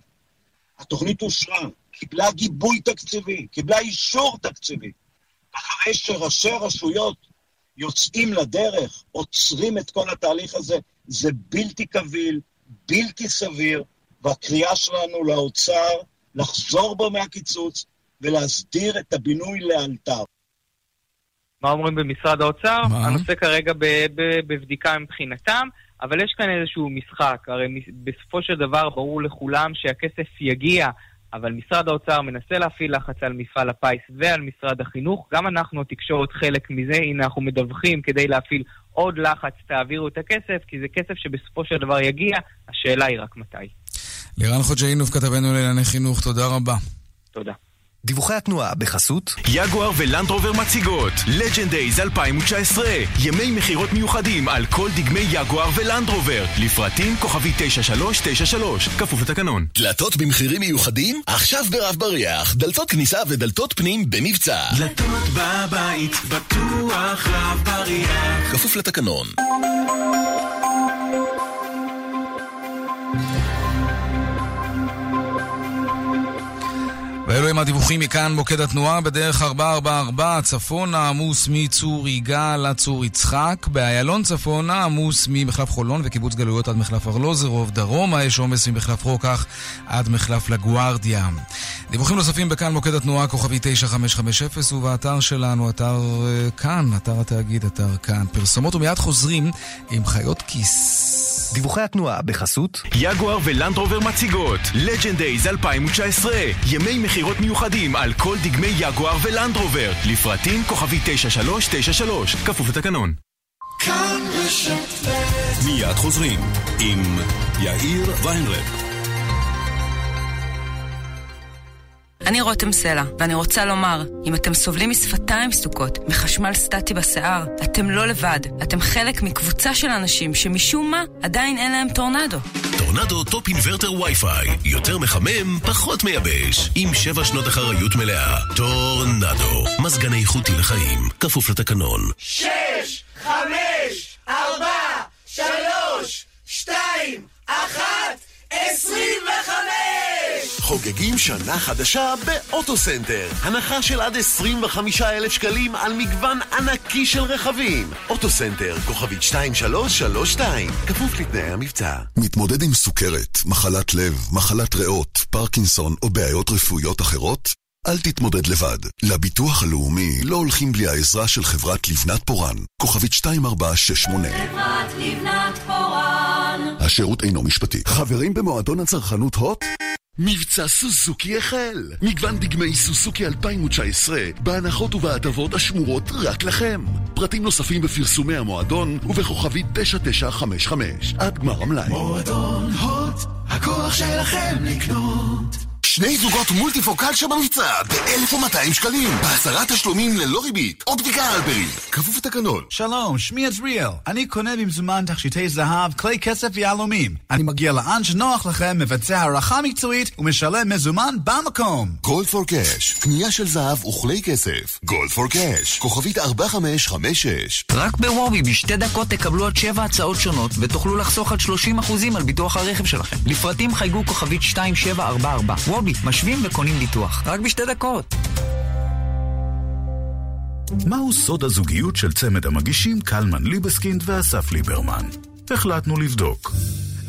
התוכנית אושרה, קיבלה גיבוי תקציבי, קיבלה אישור תקציבי. אחרי שראשי רשויות יוצאים לדרך, עוצרים את כל התהליך הזה, זה בלתי קביל, בלתי סביר, והקריאה שלנו לאוצר לחזור בו מהקיצוץ ולהסדיר את הבינוי לאלתר. מה אומרים במשרד האוצר? מה? הנושא כרגע בבדיקה מבחינתם, אבל יש כאן איזשהו משחק. הרי בסופו של דבר ברור לכולם שהכסף יגיע, אבל משרד האוצר מנסה להפעיל לחץ על מפעל הפיס ועל משרד החינוך. גם אנחנו, התקשורת, חלק מזה. הנה, אנחנו מדווחים כדי להפעיל עוד לחץ, תעבירו את הכסף, כי זה כסף שבסופו של דבר יגיע, השאלה היא רק מתי. לירן חוג'אינוב, כתבנו לענייני חינוך, תודה רבה. תודה. דיווחי התנועה בחסות יגואר ולנדרובר מציגות לג'נד דייז 2019 ימי מכירות מיוחדים על כל דגמי יגואר ולנדרובר לפרטים כוכבי 9393 כפוף לתקנון. דלתות במחירים מיוחדים? עכשיו ברב בריח. דלתות כניסה ודלתות פנים במבצע. דלתות בבית בטוח רב בריח. כפוף לתקנון ואלו הם הדיווחים מכאן מוקד התנועה בדרך 444 צפונה עמוס מצור יגאל עד צור יצחק באיילון צפונה עמוס ממחלף חולון וקיבוץ גלויות עד מחלף ארלוזרוב דרומה יש עומס ממחלף רוקח עד מחלף לגוארדיה. דיווחים נוספים בכאן מוקד התנועה כוכבי 9550 ובאתר שלנו אתר uh, כאן אתר התאגיד אתר כאן. פרסומות ומיד חוזרים עם חיות כיס. דיווחי התנועה בחסות יגואר ולנדרובר מציגות Legend Days 2019 ימי מכירות מיוחדים על כל דגמי יגואר ולנדרובר לפרטים כוכבית 9393 כפוף לתקנון. מיד חוזרים עם יאיר ויינרב אני רותם סלע, ואני רוצה לומר, אם אתם סובלים משפתיים סדוקות, מחשמל סטטי בשיער, אתם לא לבד. אתם חלק מקבוצה של אנשים שמשום מה עדיין אין להם טורנדו. טורנדו Top Inverter WiFi. יותר מחמם, פחות מייבש. עם שבע שנות אחריות מלאה. טורנדו. מזגן איכותי לחיים. כפוף לתקנון. שש, חמש, ארבע, שלוש, שתיים, אחת, עשרים! חוגגים שנה חדשה באוטוסנטר. הנחה של עד 25,000 שקלים על מגוון ענקי של רכבים. אוטוסנטר, כוכבית 2332, כפוף לתנאי המבצע. מתמודד עם סוכרת, מחלת לב, מחלת ריאות, פרקינסון או בעיות רפואיות אחרות? אל תתמודד לבד. לביטוח הלאומי לא הולכים בלי העזרה של חברת לבנת פורן, כוכבית 2468. חברת לבנת פורן. השירות אינו משפטי. חברים במועדון הצרכנות הוט? מבצע סוזוקי החל! מגוון דגמי סוזוקי 2019 בהנחות ובהטבות השמורות רק לכם. פרטים נוספים בפרסומי המועדון ובכוכבי 9955 עד גמר המלאי. מועדון הוט, הכוח שלכם לקנות. שני זוגות מולטיפוקל שבמבצע ב-1,200 שקלים. בעשרה תשלומים ללא ריבית אופטיקה אלפרין כפוף לתקנון. שלום, שמי עזריאל אני קונה במזומן תכשיטי זהב, כלי כסף ויהלומים. אני מגיע לאן שנוח לכם, מבצע הערכה מקצועית ומשלם מזומן במקום. גולד פור קאש, קנייה של זהב וכלי כסף. גולד פור קאש, כוכבית 4556 רק בוובי בשתי דקות תקבלו עד שבע הצעות שונות ותוכלו לחסוך עד 30% על ביטוח הרכב שלכם. לפרטים חייגו כוכבית 2744 וובי, משווים וקונים ביטוח. רק בשתי דקות. מהו סוד הזוגיות של צמד המגישים קלמן ליבסקינד ואסף ליברמן? החלטנו לבדוק.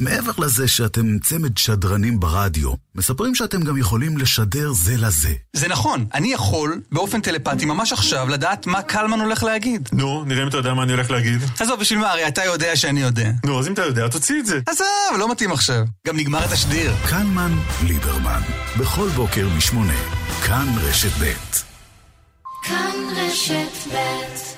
מעבר לזה שאתם צמד שדרנים ברדיו, מספרים שאתם גם יכולים לשדר זה לזה. זה נכון, אני יכול באופן טלפתי ממש עכשיו לדעת מה קלמן הולך להגיד. נו, נראה אם אתה יודע מה אני הולך להגיד. עזוב, בשביל מה, הרי אתה יודע שאני יודע. נו, אז אם אתה יודע, תוציא את זה. עזוב, לא מתאים עכשיו. גם נגמר את השדיר. קלמן ליברמן, בכל בוקר משמונה, כאן רשת ב'. כאן רשת ב'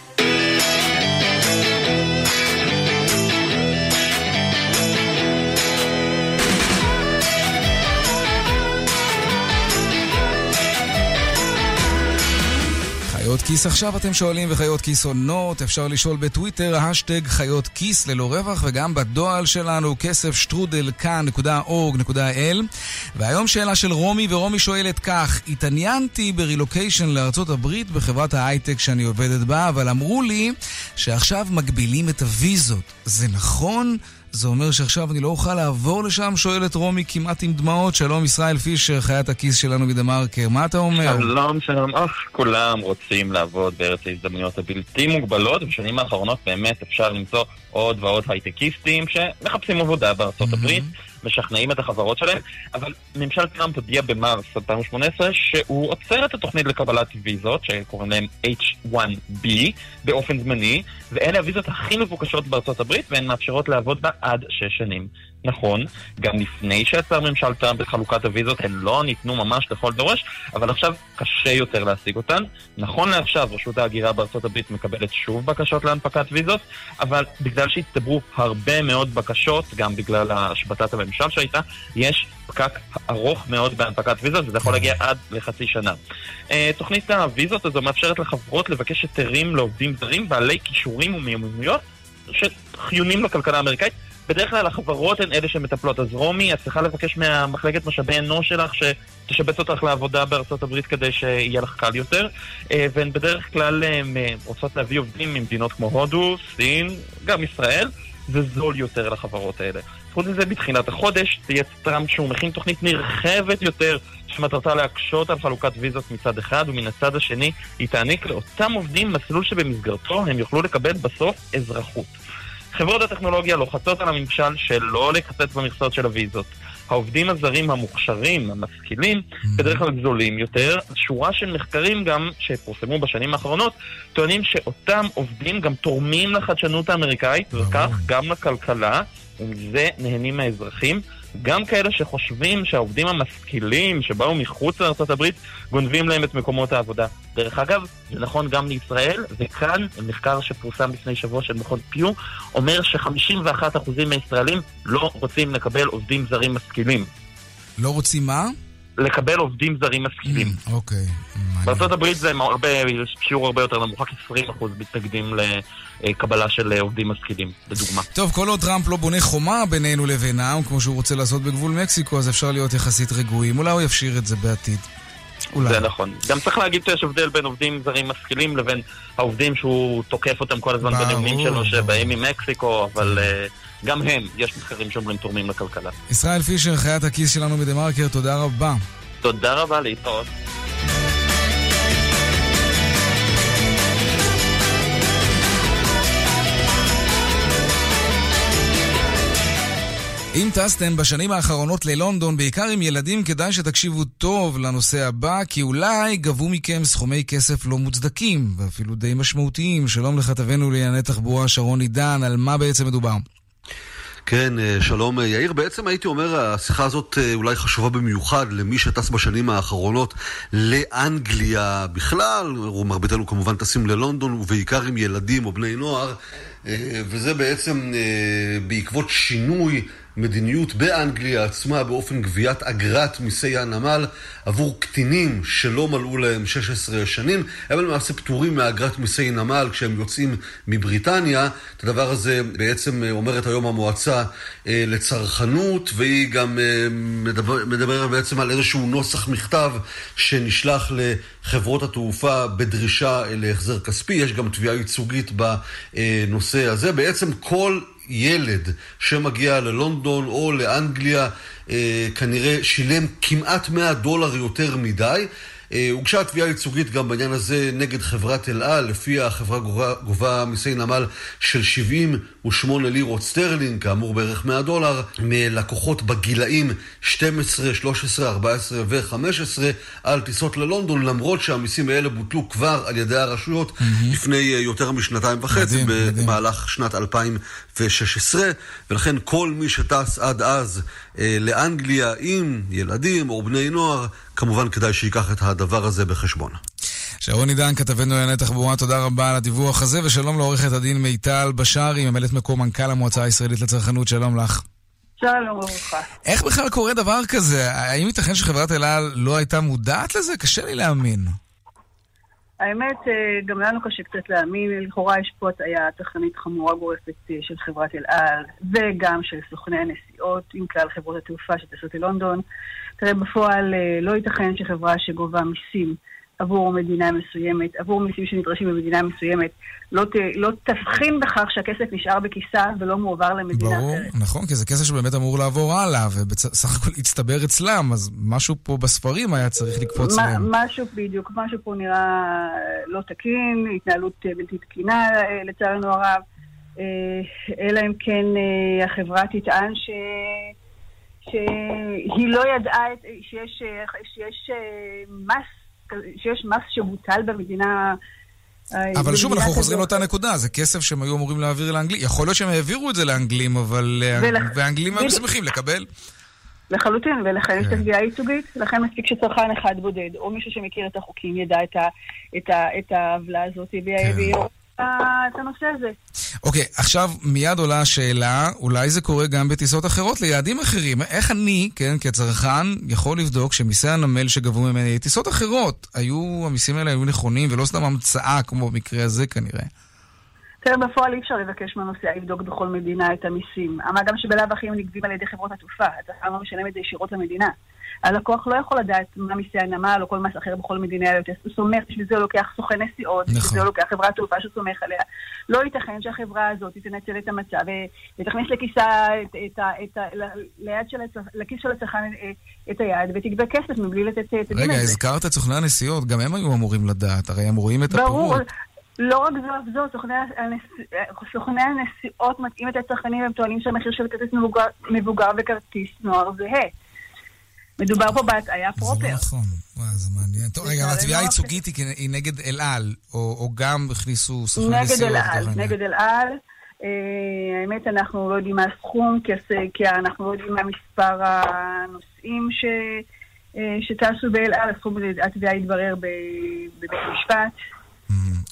כיס עכשיו אתם שואלים וחיות כיס עונות, אפשר לשאול בטוויטר, האשטג חיות כיס ללא רווח, וגם בדואל שלנו, כסף שטרודל kan.org.il. והיום שאלה של רומי, ורומי שואלת כך, התעניינתי ברילוקיישן לארצות הברית בחברת ההייטק שאני עובדת בה, אבל אמרו לי שעכשיו מגבילים את הוויזות. זה נכון? זה אומר שעכשיו אני לא אוכל לעבור לשם? שואלת רומי כמעט עם דמעות. שלום ישראל פישר, חיית הכיס שלנו מ TheMarker. מה אתה אומר? שלום, שלום. אך, כולם רוצים לעבוד בארץ ההזדמנויות הבלתי מוגבלות. בשנים האחרונות באמת אפשר למצוא עוד ועוד הייטקיסטים שמחפשים עבודה בארצות הברית. משכנעים את החברות שלהם, אבל ממשל טראמפ הודיע במרס 2018 שהוא עוצר את התוכנית לקבלת ויזות, שקוראים להם H1B, באופן זמני, ואלה הוויזות הכי מבוקשות בארצות הברית, והן מאפשרות לעבוד בה עד שש שנים. נכון, גם לפני שיצר ממשל טראמפ את חלוקת הוויזות, הן לא ניתנו ממש לכל דורש, אבל עכשיו קשה יותר להשיג אותן. נכון לעכשיו, רשות ההגירה בארצות הברית מקבלת שוב בקשות להנפקת ויזות, אבל בגלל שהצטברו הרבה מאוד בקשות, גם בגלל השבתת הממשל שהייתה, יש פקק ארוך מאוד בהנפקת ויזות, וזה יכול להגיע עד לחצי שנה. אה, תוכנית הוויזות הזו מאפשרת לחברות לבקש היתרים לעובדים זרים בעלי כישורים ומיומנויות שחיונים לכלכלה האמריקאית. בדרך כלל החברות הן אלה שמטפלות. אז רומי, את צריכה לבקש מהמחלקת משאבי אנוש שלך שתשבץ אותך לעבודה בארצות הברית כדי שיהיה לך קל יותר. אה, והן בדרך כלל אה, רוצות להביא עובדים ממדינות כמו הודו, סין, גם ישראל. זה זול יותר לחברות האלה. חוץ מזה, בתחילת החודש תהיה טראמפ שהוא מכין תוכנית נרחבת יותר שמטרתה להקשות על חלוקת ויזות מצד אחד, ומן הצד השני היא תעניק לאותם עובדים מסלול שבמסגרתו הם יוכלו לקבל בסוף אזרחות. חברות הטכנולוגיה לוחצות על הממשל שלא לקצץ במכסות של הוויזות. העובדים הזרים המוכשרים, המשכילים, בדרך כלל זולים יותר. שורה של מחקרים גם, שפורסמו בשנים האחרונות, טוענים שאותם עובדים גם תורמים לחדשנות האמריקאית, וכך גם לכלכלה, ומזה נהנים האזרחים. גם כאלה שחושבים שהעובדים המשכילים שבאו מחוץ לארה"ב גונבים להם את מקומות העבודה. דרך אגב, זה נכון גם לישראל, וכאן מחקר שפורסם לפני שבוע של מכון פיו אומר ש-51% מהישראלים לא רוצים לקבל עובדים זרים משכילים. לא רוצים מה? לקבל עובדים זרים משכילים. אוקיי. בארצות הברית זה הרבה, שיעור הרבה יותר נמוך, רק 20% מתנגדים לקבלה של עובדים משכילים, לדוגמה. טוב, כל עוד טראמפ לא בונה חומה בינינו לבינם, כמו שהוא רוצה לעשות בגבול מקסיקו, אז אפשר להיות יחסית רגועים. אולי הוא יפשיר את זה בעתיד. אולי. זה נכון. גם צריך להגיד שיש הבדל בין עובדים זרים משכילים לבין העובדים שהוא תוקף אותם כל הזמן בנאומים שלו שבאים ממקסיקו, אבל uh, גם הם, יש מחקרים שאומרים תורמים לכלכלה. ישראל פישר, חיית הכיס שלנו מדה מרקר, תודה רבה. תודה רבה, להתראות. אם טסתם בשנים האחרונות ללונדון, בעיקר עם ילדים, כדאי שתקשיבו טוב לנושא הבא, כי אולי גבו מכם סכומי כסף לא מוצדקים, ואפילו די משמעותיים. שלום לכתבנו לענייני תחבורה שרון עידן, על מה בעצם מדובר? כן, שלום יאיר. בעצם הייתי אומר, השיחה הזאת אולי חשובה במיוחד למי שטס בשנים האחרונות לאנגליה בכלל, מרביתנו כמובן טסים ללונדון, ובעיקר עם ילדים או בני נוער, וזה בעצם בעקבות שינוי מדיניות באנגליה עצמה באופן גביית אגרת מיסי הנמל עבור קטינים שלא מלאו להם 16 שנים. הם למעשה פטורים מאגרת מיסי נמל כשהם יוצאים מבריטניה. את הדבר הזה בעצם אומרת היום המועצה אה, לצרכנות, והיא גם אה, מדבר, מדברת בעצם על איזשהו נוסח מכתב שנשלח לחברות התעופה בדרישה להחזר כספי. יש גם תביעה ייצוגית בנושא הזה. בעצם כל ילד שמגיע ללונדון או לאנגליה אה, כנראה שילם כמעט 100 דולר יותר מדי. אה, הוגשה תביעה ייצוגית גם בעניין הזה נגד חברת אל על, לפיה החברה גובה, גובה מיסי נמל של 78 לירות סטרלינג, כאמור בערך 100 דולר, מלקוחות בגילאים 12, 13, 14 ו-15 על טיסות ללונדון, למרות שהמיסים האלה בוטלו כבר על ידי הרשויות אמ-המ. לפני יותר משנתיים וחצי, במהלך. שנת 2016, ולכן כל מי שטס עד אז אה, לאנגליה עם ילדים או בני נוער, כמובן כדאי שייקח את הדבר הזה בחשבון. שרון עידן, כתבנו לענייני תחבורה, תודה רבה על הדיווח הזה, ושלום לעורכת הדין מיטל בשארי, ממלאת מקום מנכ"ל המועצה הישראלית לצרכנות, שלום לך. שלום וברכה. איך בכלל קורה דבר כזה? האם ייתכן שחברת אל על לא הייתה מודעת לזה? קשה לי להאמין. האמת, אה, גם לנו קשה קצת להאמין, לכאורה יש פה הטעיה תחנית חמורה גורפת אה, של חברת אל על, וגם של סוכני הנסיעות עם כלל חברות התעופה שטסות ללונדון. תראה, בפועל אה, לא ייתכן שחברה שגובה מיסים עבור מדינה מסוימת, עבור מיסים שנדרשים במדינה מסוימת, לא, ת, לא תבחין בכך שהכסף נשאר בכיסה ולא מועבר למדינה ברור, אחרת. נכון, כי זה כסף שבאמת אמור לעבור הלאה, ובסך הכל הצטבר אצלם, אז משהו פה בספרים היה צריך לקפוץ מה- להם. משהו בדיוק, משהו פה נראה אה, לא תקין, התנהלות בלתי תקינה אה, לצערנו הרב, אה, אלא אם כן אה, החברה תטען ש... שהיא לא ידעה שיש, שיש מס, שיש מס שבוטל במדינה... אה, אבל שוב, אנחנו חוזרים. לאותה נקודה, זה כסף שהם היו אמורים להעביר לאנגלים. יכול להיות שהם העבירו את זה לאנגלים, אבל... אה, והאנגלים היו. שמחים לקבל. לחלוטין, ולכן יש את כן. התביעה הייצוגית, לכן מספיק שצרכן אחד בודד, או מישהו שמכיר את החוקים, ידע את העוולה הזאת, כן. את הנושא הזה. אוקיי, עכשיו מיד עולה השאלה, אולי זה קורה גם בטיסות אחרות ליעדים אחרים. איך אני, כן, כצרכן, יכול לבדוק שמיסי הנמל שגבו ממני, טיסות אחרות, היו, המיסים האלה היו נכונים, ולא סתם המצאה כמו במקרה הזה כנראה. תראה, בפועל אי אפשר לבקש מהנוסע לבדוק בכל מדינה את המיסים. מה גם שבלאו הכי הם נגבים על ידי חברות התעופה, הצרכן לא משלם את זה ישירות למדינה. הלקוח לא יכול לדעת מה מיסי הנמל או כל מס אחר בכל מדינה, הוא סומך, בשביל זה הוא לוקח סוכן נסיעות, בשביל נכון. זה הוא לוקח חברת תעופה שהוא סומך עליה. לא ייתכן שהחברה הזאת תנצל את המצב ו- ותכניס לכיסה, את, את, את, ליד של לכיס של הצרכן אה, את היד ותגבה כסף מבלי לתת את הדין רגע, הזה. הזכרת את סוכני הנסיעות, גם הם היו אמורים לדעת, הרי הם רואים את ברור. לא רק זו אף זו, סוכני, הנס... סוכני הנסיעות מטעים את הצרכנים והם טוענים שהמחיר של כרטיס מבוגר, מבוגר וכרטיס נוער זהה. מדובר פה בהטעיה פרופר. נכון, וואי, זה מעניין. טוב, רגע, לצערנו התביעה הרב, הייצוגית היא נגד אל על, או גם הכניסו סוכני נגד נסיעות. אל לתוך על? נגד אל על. אה, האמת, אנחנו לא יודעים מה הסכום, כי, אנחנו לא יודעים מה מספר הנוסעים אה, שטסו באל על. הסכום התביעה יתברר ב- בבית המשפט.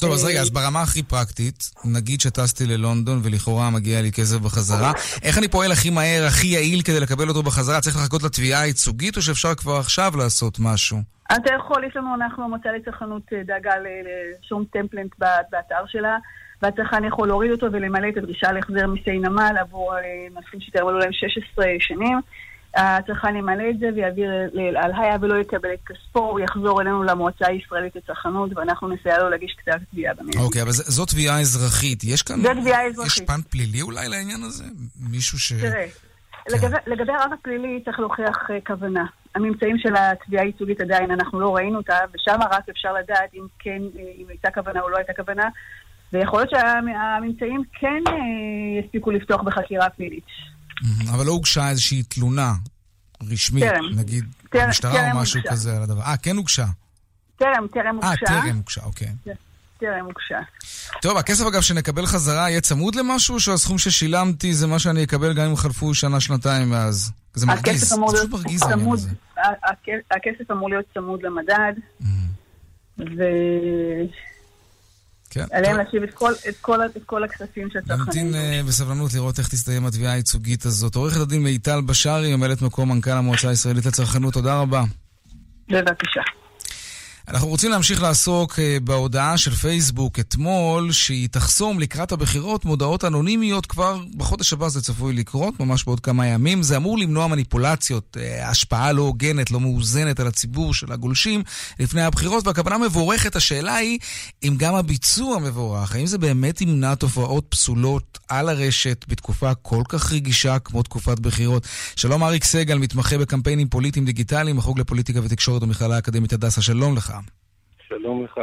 טוב, אז רגע, אז ברמה הכי פרקטית, נגיד שטסתי ללונדון ולכאורה מגיע לי כסף בחזרה, איך אני פועל הכי מהר, הכי יעיל כדי לקבל אותו בחזרה? צריך לחכות לתביעה הייצוגית, או שאפשר כבר עכשיו לעשות משהו? אתה יכול, יש לנו, אנחנו המועצה לצרכנות אה, דאגה לשום טמפלנט באתר שלה, והצרכן יכול להוריד אותו ולמלא את הדרישה להחזר מיסי נמל עבור אה, נוסעים שטרם מלאו להם 16 שנים. הצרכן ימלא את זה ויעביר לאל היה ולא יקבל את כספו, הוא יחזור אלינו למועצה הישראלית לצרכנות ואנחנו נסייע לו להגיש כתב תביעה במיידי. אוקיי, אבל זו תביעה אזרחית. יש כאן... זו תביעה יש אזרחית. פן פלילי אולי לעניין הזה? מישהו ש... תראה, לגבי- לגבי הרב הפלילי צריך להוכיח אה, כוונה. הממצאים של התביעה הייצוגית עדיין, אנחנו לא ראינו אותה, ושם רק אפשר לדעת אם כן, אה, אם הייתה כוונה או לא הייתה כוונה, ויכול להיות שהממצאים כן אה, יספיקו לפתוח בחקירה פלילית. אבל לא הוגשה איזושהי תלונה רשמית, טרם. נגיד, טרם- במשטרה טרם או משהו הוגשה. כזה על הדבר. אה, כן הוגשה. טרם, טרם אה, הוגשה. טרם הוגשה, אוקיי. טרם הוגשה. טוב, הכסף אגב שנקבל חזרה יהיה צמוד למשהו, או שהסכום ששילמתי זה מה שאני אקבל גם אם חלפו שנה, שנתיים מאז? זה מרגיז, זה להיות פשוט מרגיז העניין הזה. הכסף אמור להיות צמוד למדד, כן, ועליהם להשיב את כל- את כל- את כל הכספים של הצרכנים. נמתין אה, בסבלנות לראות איך תסתיים התביעה הייצוגית הזאת. עורכת הדין מיטל בשארי, ממלאת מקום מנכ"ל המועצה הישראלית לצרכנות, תודה רבה. בבקשה. אנחנו רוצים להמשיך לעסוק אה, בהודעה של פייסבוק אתמול, שהיא תחסום לקראת הבחירות מודעות אנונימיות כבר בחודש הבא זה צפוי לקרות, ממש בעוד כמה ימים. זה אמור למנוע מניפולציות, אה, השפעה לא הוגנת, לא מאוזנת על הציבור של הגולשים לפני הבחירות, והכוונה מבורכת. השאלה היא אם גם הביצוע מבורך, האם זה באמת ימנע תופעות פסולות על הרשת בתקופה כל כך רגישה כמו תקופת בחירות. שלום אריק סגל, מתמחה בקמפיינים פוליטיים דיגיטליים, החוג לפוליטיקה ותקשורת במכללה האקדמית הדסה, שלום לך. שלום לך.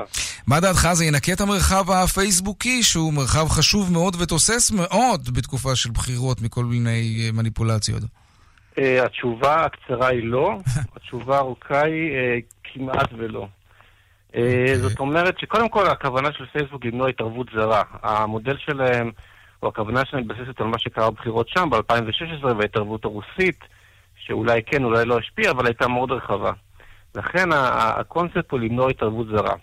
מה דעתך? זה ינקה את המרחב הפייסבוקי, שהוא מרחב חשוב מאוד ותוסס מאוד בתקופה של בחירות מכל מיני אה, מניפולציות. Uh, התשובה הקצרה היא לא, [laughs] התשובה הארוכה היא uh, כמעט ולא. Uh, זאת אומרת שקודם כל הכוונה של פייסבוק למנוע התערבות זרה. המודל שלהם, או הכוונה שלהם מתבססת על מה שקרה בבחירות שם ב-2016 וההתערבות הרוסית, שאולי כן, אולי לא השפיעה, אבל הייתה מאוד רחבה. לכן הקונספט הוא למנוע התערבות זרה.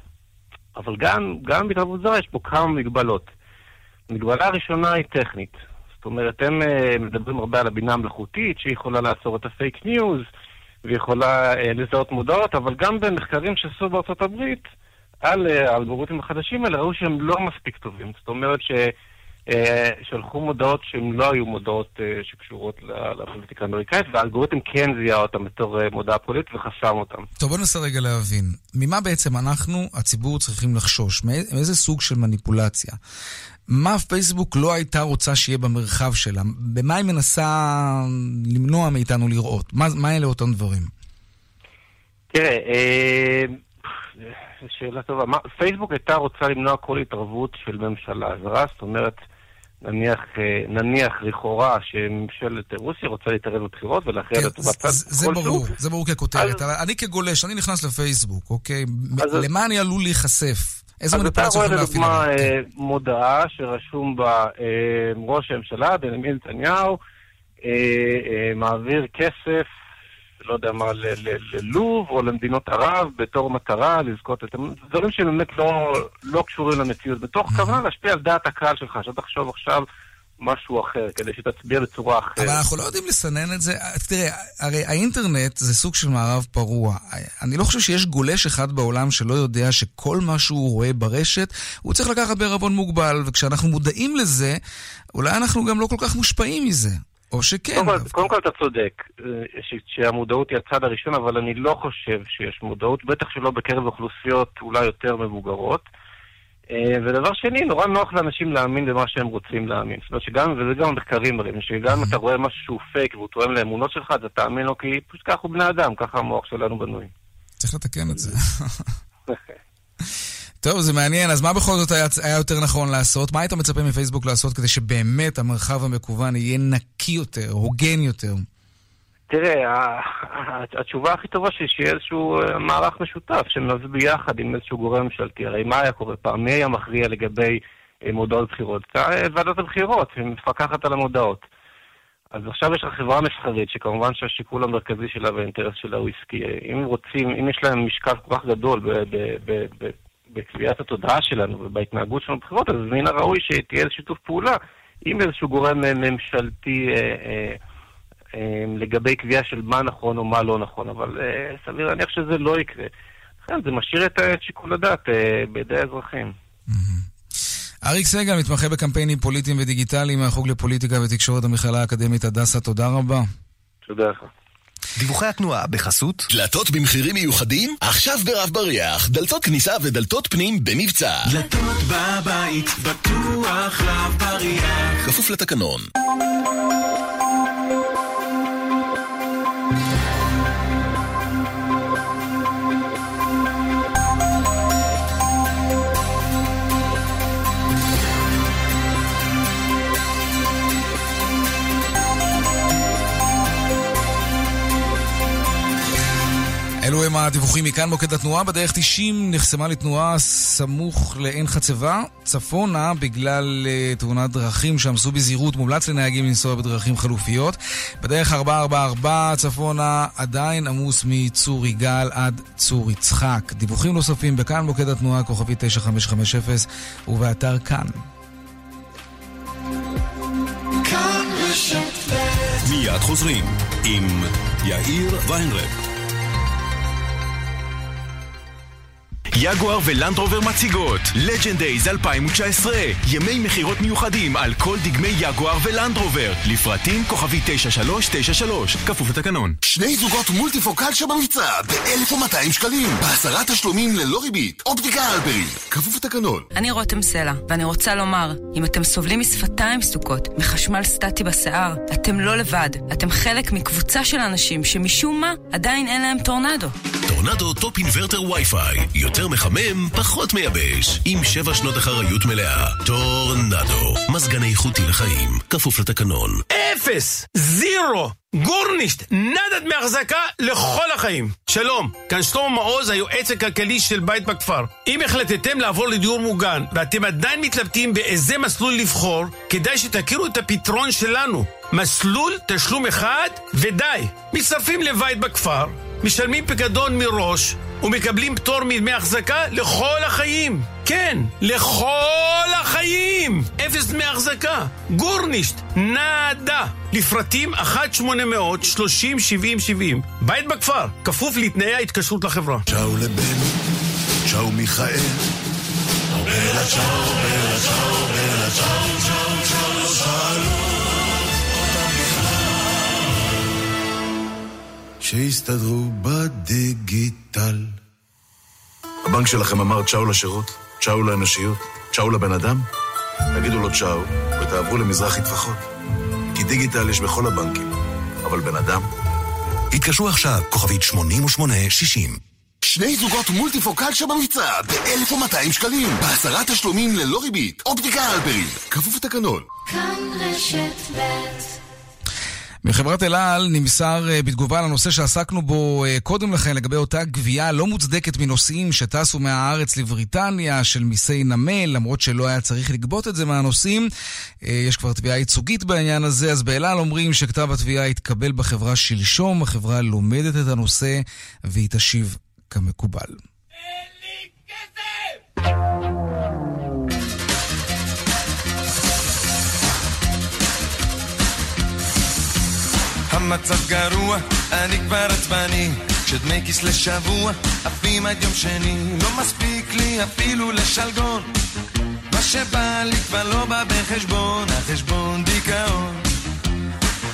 אבל גם, גם בהתערבות זרה יש פה כמה מגבלות. המגבלה הראשונה היא טכנית. זאת אומרת, הם אה, מדברים הרבה על הבינה המלאכותית, שהיא יכולה לעצור את הפייק ניוז, ויכולה אה, לזהות מודעות, אבל גם במחקרים שעשו בארצות הברית, על אה, האלגוריתמים החדשים האלה ראו שהם לא מספיק טובים. זאת אומרת ש... אה, שלחו מודעות שהן לא היו מודעות אה, שקשורות לפוליטיקה האמריקאית, והאלגוריתם כן זיהה אותם בתור אה, מודעה פוליטית וחסם אותם. טוב, בוא ננסה רגע להבין. ממה בעצם אנחנו, הציבור, צריכים לחשוש? מאי- מאיזה סוג של מניפולציה? מה פייסבוק לא הייתה רוצה שיהיה במרחב שלה? במה היא מנסה למנוע מאיתנו לראות? מה, מה אלה אותם דברים? תראה, אה, שאלה טובה. מה, פייסבוק הייתה רוצה למנוע כל התערבות של ממשלה זרה, זאת אומרת, נניח, אה, נניח לכאורה שממשלת רוסיה רוצה להתערב בבחירות ולאחר לטובת צד כן, זה ברור, זה ברור ככותרת. אבל אני כגולש, אני נכנס לפייסבוק, אוקיי? אז- למה אני עלול להיחשף? איזה אז אתה מניפולציה רואה יכולים להפעיל? לדוגמה עליי? אה, מודעה שרשום בה אה, ראש הממשלה, בנימין נתניהו, מעביר כסף, לא יודע מה, ללוב או למדינות ערב בתור מטרה לזכות את... דברים שבאמת לא, לא קשורים למציאות, בתוך כוונה להשפיע על דעת הקהל שלך, שאתה תחשוב עכשיו משהו אחר, כדי שתצביע בצורה אחרת. אבל אנחנו לא יודעים לסנן את זה. תראה, הרי האינטרנט זה סוג של מערב פרוע. אני לא חושב שיש גולש אחד בעולם שלא יודע שכל מה שהוא רואה ברשת, הוא צריך לקחת בערבון מוגבל, וכשאנחנו מודעים לזה, אולי אנחנו גם לא כל כך מושפעים מזה. או שכן. קודם כל, קודם כל אתה צודק, אה, ש- שהמודעות היא הצד הראשון, אבל אני לא חושב שיש מודעות, בטח שלא בקרב אוכלוסיות אולי יותר מבוגרות. אה, ודבר שני, נורא נוח לאנשים להאמין במה שהם רוצים להאמין. זאת אומרת שגם, וזה גם המחקרים מראים, שגם אם אתה רואה משהו שהוא פייק והוא תואם לאמונות שלך, אתה תאמין לו, כי פשוט ככה הוא בני אדם, ככה המוח שלנו בנוי. צריך לתקן את זה. [laughs] טוב, זה מעניין. אז מה בכל זאת היה, היה יותר נכון לעשות? מה היית מצפה מפייסבוק לעשות כדי שבאמת המרחב המקוון יהיה נקי יותר, הוגן יותר? תראה, התשובה הכי טובה שהיא שיהיה איזשהו אה, מערך משותף שמביא ביחד עם איזשהו גורם ממשלתי. הרי מה היה קורה פעם? מי היה מכריע לגבי אה, מודעות בחירות? אה, ועדת הבחירות, שמפקחת על המודעות. אז עכשיו יש לך חברה מסחרית, שכמובן שהשיקול המרכזי שלה והאינטרס שלה הוא עסקי. אם רוצים, אם יש להם משקל כל כך גדול בקביעת התודעה שלנו ובהתנהגות שלנו בבחירות, אז מן הראוי שתהיה איזה שיתוף פעולה עם איזשהו גורם ממשלתי אה, אה, אה, לגבי קביעה של מה נכון או מה לא נכון, אבל אה, סביר להניח שזה לא יקרה. לכן זה משאיר את אה, את שיקול הדעת אה, בידי האזרחים. אריק סגל, מתמחה בקמפיינים פוליטיים ודיגיטליים מהחוג לפוליטיקה ותקשורת המכללה האקדמית הדסה, תודה רבה. תודה לך. דיווחי התנועה בחסות דלתות במחירים מיוחדים? עכשיו ברב בריח, דלתות כניסה ודלתות פנים במבצע. דלתות בבית, בטוח רב בריח. כפוף לתקנון. אלו הם הדיווחים מכאן מוקד התנועה. בדרך 90 נחסמה לתנועה סמוך לעין חצבה, צפונה, בגלל uh, תאונת דרכים שעמסו בזהירות. מומלץ לנהגים לנסוע בדרכים חלופיות. בדרך 444 צפונה עדיין עמוס מצור יגאל עד צור יצחק. דיווחים נוספים בכאן מוקד התנועה, כוכבי 9550 ובאתר כאן. מיד חוזרים עם יאיר ויינרב. יגואר ולנדרובר מציגות Legend Days 2019 ימי מכירות מיוחדים על כל דגמי יגואר ולנדרובר לפרטים כוכבית 9393 כפוף לתקנון שני זוגות מולטיפוקל שבמבצע ב-1,200 שקלים. בעשרה תשלומים ללא ריבית. אופטיקה אלפרי. כפוף לתקנון. אני רותם סלע, ואני רוצה לומר, אם אתם סובלים משפתיים סדוקות, מחשמל סטטי בשיער, אתם לא לבד. אתם חלק מקבוצה של אנשים שמשום מה עדיין אין להם טורנדו. טורנדו Top Inverter WiFi. יותר מחמם, פחות מייבש. עם שבע שנות אחריות מלאה. טורנדו. מזגן איכותי לחיים. כפוף לתקנון. אפס! Zero! גורנישט! nada דמי החזקה לכל החיים. שלום, כאן שלמה מעוז, היועץ הכלכלי של בית בכפר. אם החלטתם לעבור לדיור מוגן ואתם עדיין מתלבטים באיזה מסלול לבחור, כדאי שתכירו את הפתרון שלנו. מסלול תשלום אחד ודי. מצטרפים לבית בכפר, משלמים פיקדון מראש ומקבלים פטור מדמי החזקה לכל החיים. כן, לכל החיים! אפס דמי החזקה. גורנישט, נאדה. לפרטים 1-800-30-70-70. בית בכפר, כפוף לתנאי ההתקשרות לחברה. צ'או לבן, צ'או מיכאל. בלה צ'או, בלה צ'או, בלה צ'או, צ'או, צ'או, שיסתדרו בדיגיטל. הבנק שלכם אמר צ'או לשירות, צ'או לאנושיות, צ'או לבן אדם? תגידו לו צ'או ותעברו למזרחי טפחות. כי דיגיטל יש בכל הבנקים, אבל בן אדם? התקשרו עכשיו, כוכבית 8860. שני זוגות מולטיפוקל שבמבצע ב-1,200 שקלים, בעשרה תשלומים ללא ריבית. אופטיקה הלפרין, כפוף לתקנון. כאן רשת ב' מחברת אל על נמסר אה, בתגובה לנושא שעסקנו בו אה, קודם לכן לגבי אותה גבייה לא מוצדקת מנוסעים שטסו מהארץ לבריטניה של מיסי נמל, למרות שלא היה צריך לגבות את זה מהנוסעים. אה, יש כבר תביעה ייצוגית בעניין הזה, אז באל על אומרים שכתב התביעה התקבל בחברה שלשום, החברה לומדת את הנושא והיא תשיב כמקובל. המצב גרוע, אני כבר עצבני כשדמי כיס לשבוע, עפים עד יום שני לא מספיק לי אפילו לשלגון. מה שבא לי כבר לא בא בחשבון, החשבון דיכאון.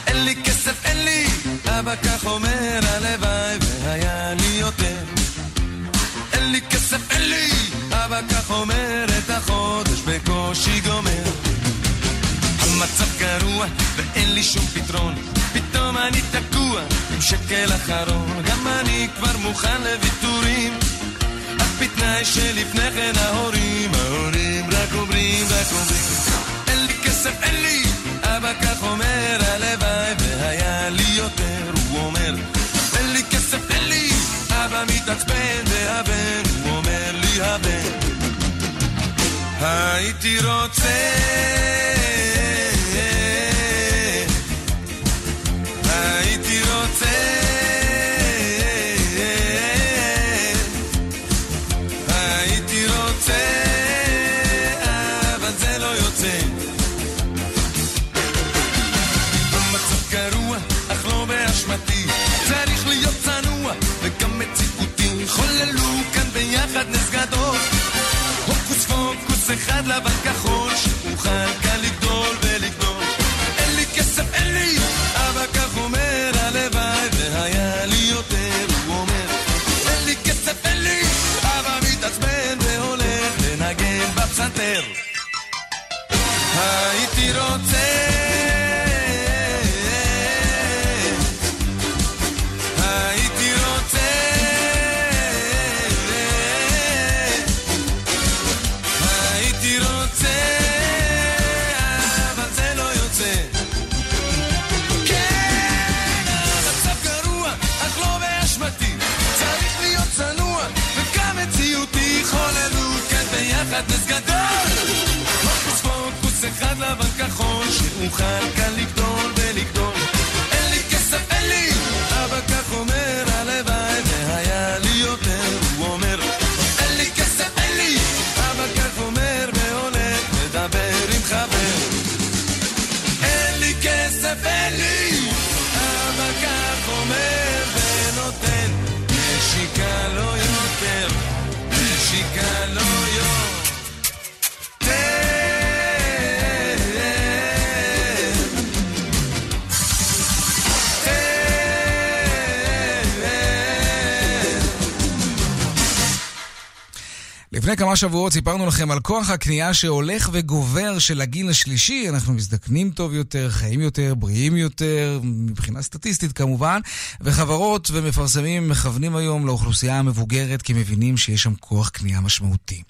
אין לי כסף, אין לי, אבא כך אומר, הלוואי והיה לי יותר. אין לי כסף, אין לי, אבא כך אומר, את החודש בקושי גומר המצב גרוע ואין לי שום פתרון. פתאום אני תקוע עם שקל אחרון. גם אני כבר מוכן לוויתורים. אך בתנאי שלפני כן ההורים ההורים רק אומרים, רק אומרים. אין לי כסף, אין לי. אבא כך אומר הלוואי והיה לי יותר. הוא אומר אין לי כסף, אין לי. אבא מתעצבן והבן הוא אומר לי הבן. הייתי רוצה לפני כמה שבועות סיפרנו לכם על כוח הקנייה שהולך וגובר של הגיל השלישי. אנחנו מזדקנים טוב יותר, חיים יותר, בריאים יותר, מבחינה סטטיסטית כמובן, וחברות ומפרסמים מכוונים היום לאוכלוסייה המבוגרת כי מבינים שיש שם כוח קנייה משמעותי.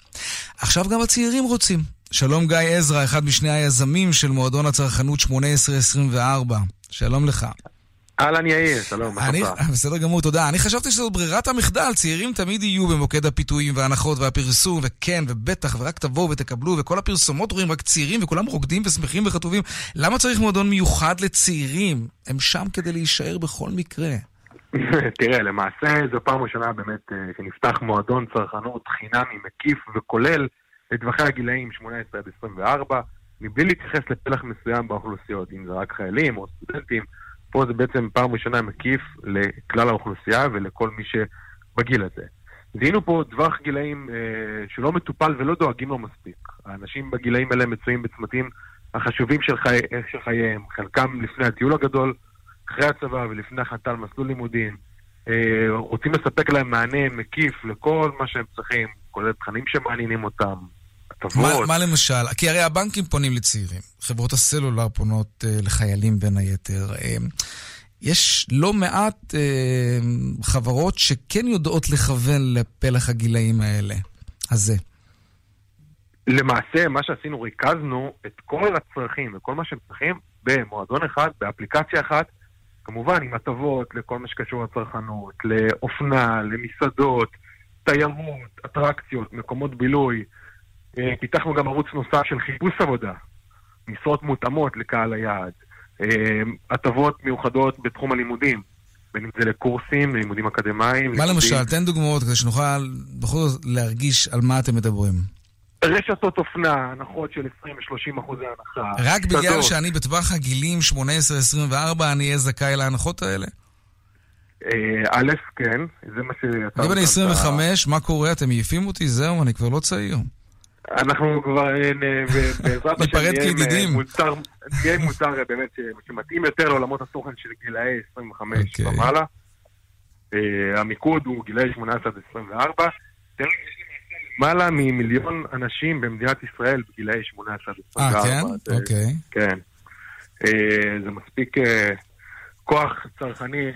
עכשיו גם הצעירים רוצים. שלום גיא עזרא, אחד משני היזמים של מועדון הצרכנות 1824. שלום לך. אהלן יאיר, שלום, מה אני, שלומך? בסדר גמור, תודה. אני חשבתי שזו ברירת המחדל, צעירים תמיד יהיו במוקד הפיתויים וההנחות והפרסום, וכן, ובטח, ורק תבואו ותקבלו, וכל הפרסומות רואים רק צעירים, וכולם רוקדים ושמחים וחטובים. למה צריך מועדון מיוחד לצעירים? הם שם כדי להישאר בכל מקרה. [laughs] תראה, למעשה זו פעם ראשונה באמת אה, שנפתח מועדון צרכנות חינמי מקיף וכולל לטווחי הגילאים 18 עד 24, מבלי להתייחס לפלח מסוים באוכלוסיות, אם זה רק חיילים או סטודנטים. פה זה בעצם פעם ראשונה מקיף לכלל האוכלוסייה ולכל מי שבגיל הזה. זיהינו פה טווח גילאים אה, שלא מטופל ולא דואגים לו מספיק. האנשים בגילאים האלה מצויים בצמתים החשובים של, חי... של חייהם, חלקם לפני הטיול הגדול, אחרי הצבא ולפני החלטה על מסלול לימודים. אה, רוצים לספק להם מענה מקיף לכל מה שהם צריכים, כולל תכנים שמעניינים אותם, הטבות. מה למשל? כי הרי הבנקים פונים לצעירים, חברות הסלולר פונות אה, לחיילים בין היתר. אה, יש לא מעט אה, חברות שכן יודעות לכוון לפלח הגילאים האלה, הזה. למעשה, מה שעשינו, ריכזנו את כל הצרכים וכל מה שהם צריכים במועדון אחד, באפליקציה אחת, כמובן עם הטבות לכל מה שקשור לצרכנות, לאופנה, למסעדות, תיירות, אטרקציות, מקומות בילוי. אה, פיתחנו גם ערוץ נוסף של חיפוש עבודה, משרות מותאמות לקהל היעד, אה, הטבות מיוחדות בתחום הלימודים, בין אם זה לקורסים, ללימודים אקדמיים. מה לימודים- למשל? תן דוגמאות כדי שנוכל בכל זאת להרגיש על מה אתם מדברים. רשתות אופנה, הנחות של 20 ו-30 אחוזי הנחה. רק בגלל. שאני בטווח הגילים 18-24, אני אהיה זכאי להנחות האלה? אה, א', כן, זה מה שאתה... אני בן 25, מה קורה? אתם מעיפים אותי? זהו, אני כבר לא צעיר. אנחנו כבר, אה, בעזרת השם, נהיה. אה, מוצר, אה, באמת שמתאים יותר לעולמות התוכן של גילאי 25 אוקיי. ומעלה. המיקוד הוא גילאי 18 עד 24. תראה, יש למעשה למעלה ממיליון אנשים במדינת ישראל בגילאי 18 עד 24. אה, כן? אוקיי. כן. זה מספיק כוח צרכני,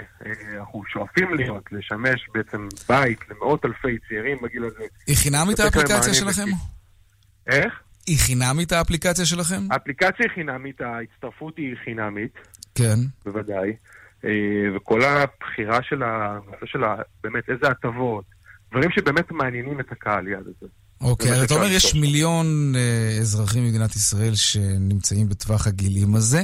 אנחנו שואפים להיות, לשמש בעצם בית למאות אלפי צעירים בגיל הזה. היא חינמית האפליקציה שלכם? איך? היא חינמית האפליקציה שלכם? האפליקציה היא חינמית, ההצטרפות היא חינמית, כן. בוודאי. אה, וכל הבחירה של ה... של ה... באמת, איזה הטבות, דברים שבאמת מעניינים את הקהל יד הזה. אוקיי, אז אתה אומר יש. מיליון אה, אזרחים במדינת ישראל שנמצאים בטווח הגילים הזה.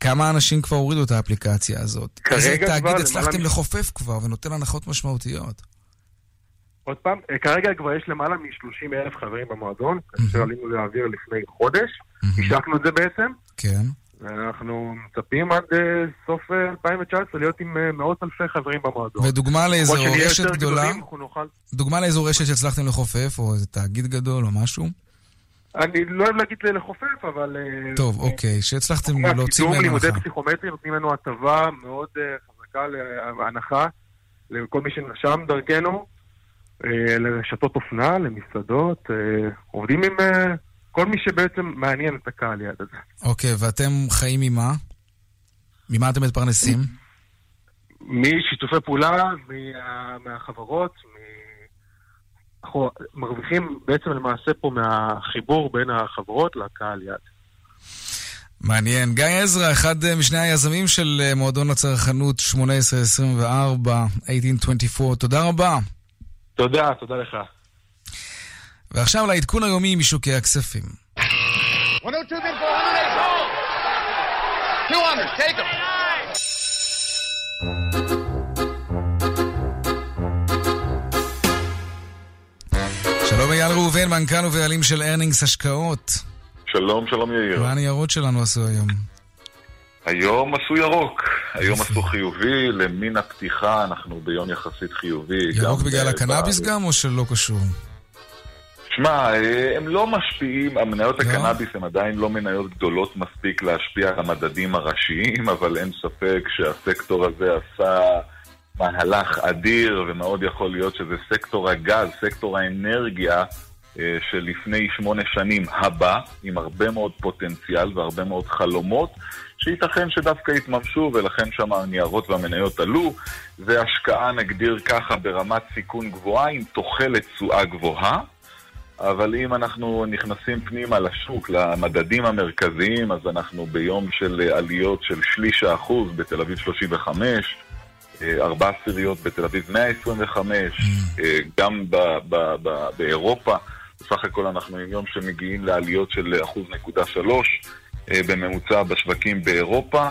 כמה אנשים כבר הורידו את האפליקציה הזאת? כרגע איזה כבר תאגיד למעלה הצלחתם לחופף כבר ונותן הנחות משמעותיות? עוד פעם, אה, כרגע כבר יש למעלה מ-30 אלף חברים במועדון, כאשר עלינו להעביר לפני חודש, השקנו את זה בעצם, כן. ואנחנו מצפים עד אה, סוף אה, 2019 להיות עם אה, מאות אלפי חברים במועדון. ודוגמה לאיזו רשת גדולה? גדולים, אנחנו נוכל... דוגמה לאיזו רשת שהצלחתם לחופף, או איזה תאגיד גדול או משהו? אני לא אוהב להגיד לחופף, אבל... אה, טוב, אוקיי, שהצלחתם להוציא מהם לימודי. פסיכומטרי נותנים לנו הטבה מאוד אה, חזקה להנחה לכל מי שנרשם דרכנו, אה, לרשתות אופנה, למסעדות, אה, עובדים עם אה, כל מי שבעצם מעניין את הקהל יד הזה. אוקיי, ואתם חיים ממה? ממה אתם מתפרנסים? משיתופי פעולה מה- מהחברות, מ- אנחנו מרוויחים בעצם למעשה פה מהחיבור בין החברות לקהל יד. מעניין. גיא עזרא, אחד אה, משני היזמים של אה, מועדון הצרכנות 1824, 1824, תודה רבה. תודה, תודה לך. ועכשיו לעדכון היומי משוקי הכספים. 102 bid for 100, 200, take them. שלום אייל ראובן, מנכ"ל ובעלים של ארנינגס השקעות. שלום, שלום יאיר. מה הניירות שלנו עשו היום? היום עשו ירוק, היום עשו חיובי, למין הפתיחה אנחנו ביום יחסית חיובי. ירוק בגלל הקנאביס גם, או שלא קשור? שמע, אה, הם לא משפיעים, המניות לא? הקנאביס הן עדיין לא מניות גדולות מספיק להשפיע על המדדים הראשיים, אבל אין ספק שהסקטור הזה עשה מהלך אדיר, ומאוד יכול להיות שזה סקטור הגז, סקטור האנרגיה שלפני שמונה שנים הבא, עם הרבה מאוד פוטנציאל והרבה מאוד חלומות, שייתכן שדווקא יתממשו, ולכן שם הניירות והמניות עלו. זה השקעה, נגדיר ככה, ברמת סיכון גבוהה, עם תוחלת תשואה גבוהה. אבל אם אנחנו נכנסים פנימה לשוק, למדדים המרכזיים, אז אנחנו ביום של אה, עליות של שליש האחוז בתל אביב 35, אה, ארבע עשיריות בתל אביב 125, אה, גם ב- ב- ב- באירופה. בסך הכל אנחנו עם יום שמגיעים לעליות של אחוז נקודה שלוש אה, בממוצע בשווקים באירופה.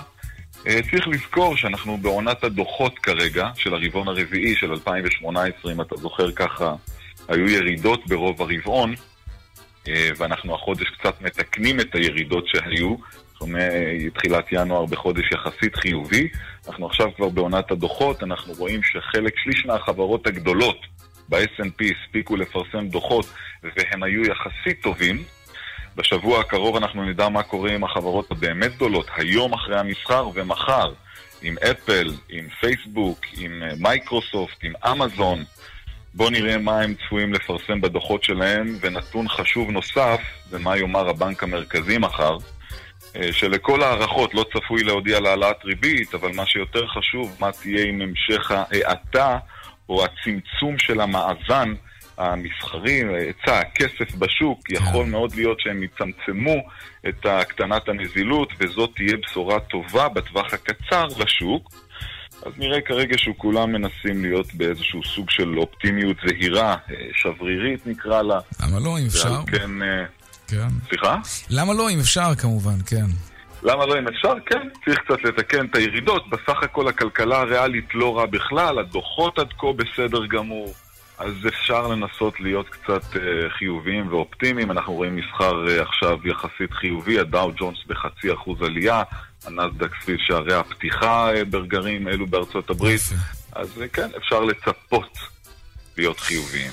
אה, צריך לזכור שאנחנו בעונת הדוחות כרגע, של הרבעון הרביעי של 2018, אם אתה זוכר ככה, היו ירידות ברוב הרבעון, אה, ואנחנו החודש קצת מתקנים את הירידות שהיו. תחילת ינואר בחודש יחסית חיובי. אנחנו עכשיו כבר בעונת הדוחות, אנחנו רואים שחלק, שליש מהחברות הגדולות ב-S&P הספיקו לפרסם דוחות והם היו יחסית טובים. בשבוע הקרוב אנחנו נדע מה קורה עם החברות הבאמת גדולות, היום אחרי המסחר ומחר, עם אפל, עם פייסבוק, עם אה, מייקרוסופט, עם אמזון. בואו נראה מה הם צפויים לפרסם בדוחות שלהם, ונתון חשוב נוסף, זה מה יאמר הבנק המרכזי מחר, אה, שלכל ההערכות לא צפוי להודיע על העלאת ריבית, אבל מה שיותר חשוב, מה תהיה עם המשך ההאטה או הצמצום של המאזן המסחרי, היצע הכסף בשוק, יכול מאוד להיות שהם יצמצמו את הקטנת הנזילות, וזאת תהיה בשורה טובה בטווח הקצר לשוק. אז נראה כרגע שכולם מנסים להיות באיזשהו סוג של אופטימיות זהירה, אה, שברירית נקרא לה. למה לא, אם אפשר? כן... אה, כן. סליחה? למה לא, אם אפשר כמובן, כן. למה לא אם אפשר? כן, צריך קצת לתקן את הירידות. בסך הכל הכלכלה הריאלית לא רע בכלל, הדוחות עד כה בסדר גמור. אז אפשר לנסות להיות קצת uh, חיוביים ואופטימיים. אנחנו רואים מסחר uh, עכשיו יחסית חיובי, הדאו ג'ונס בחצי אחוז עלייה, הנסדק סביב שערי הפתיחה uh, ברגרים אלו בארצות הברית. אז uh, כן, אפשר לצפות להיות חיוביים.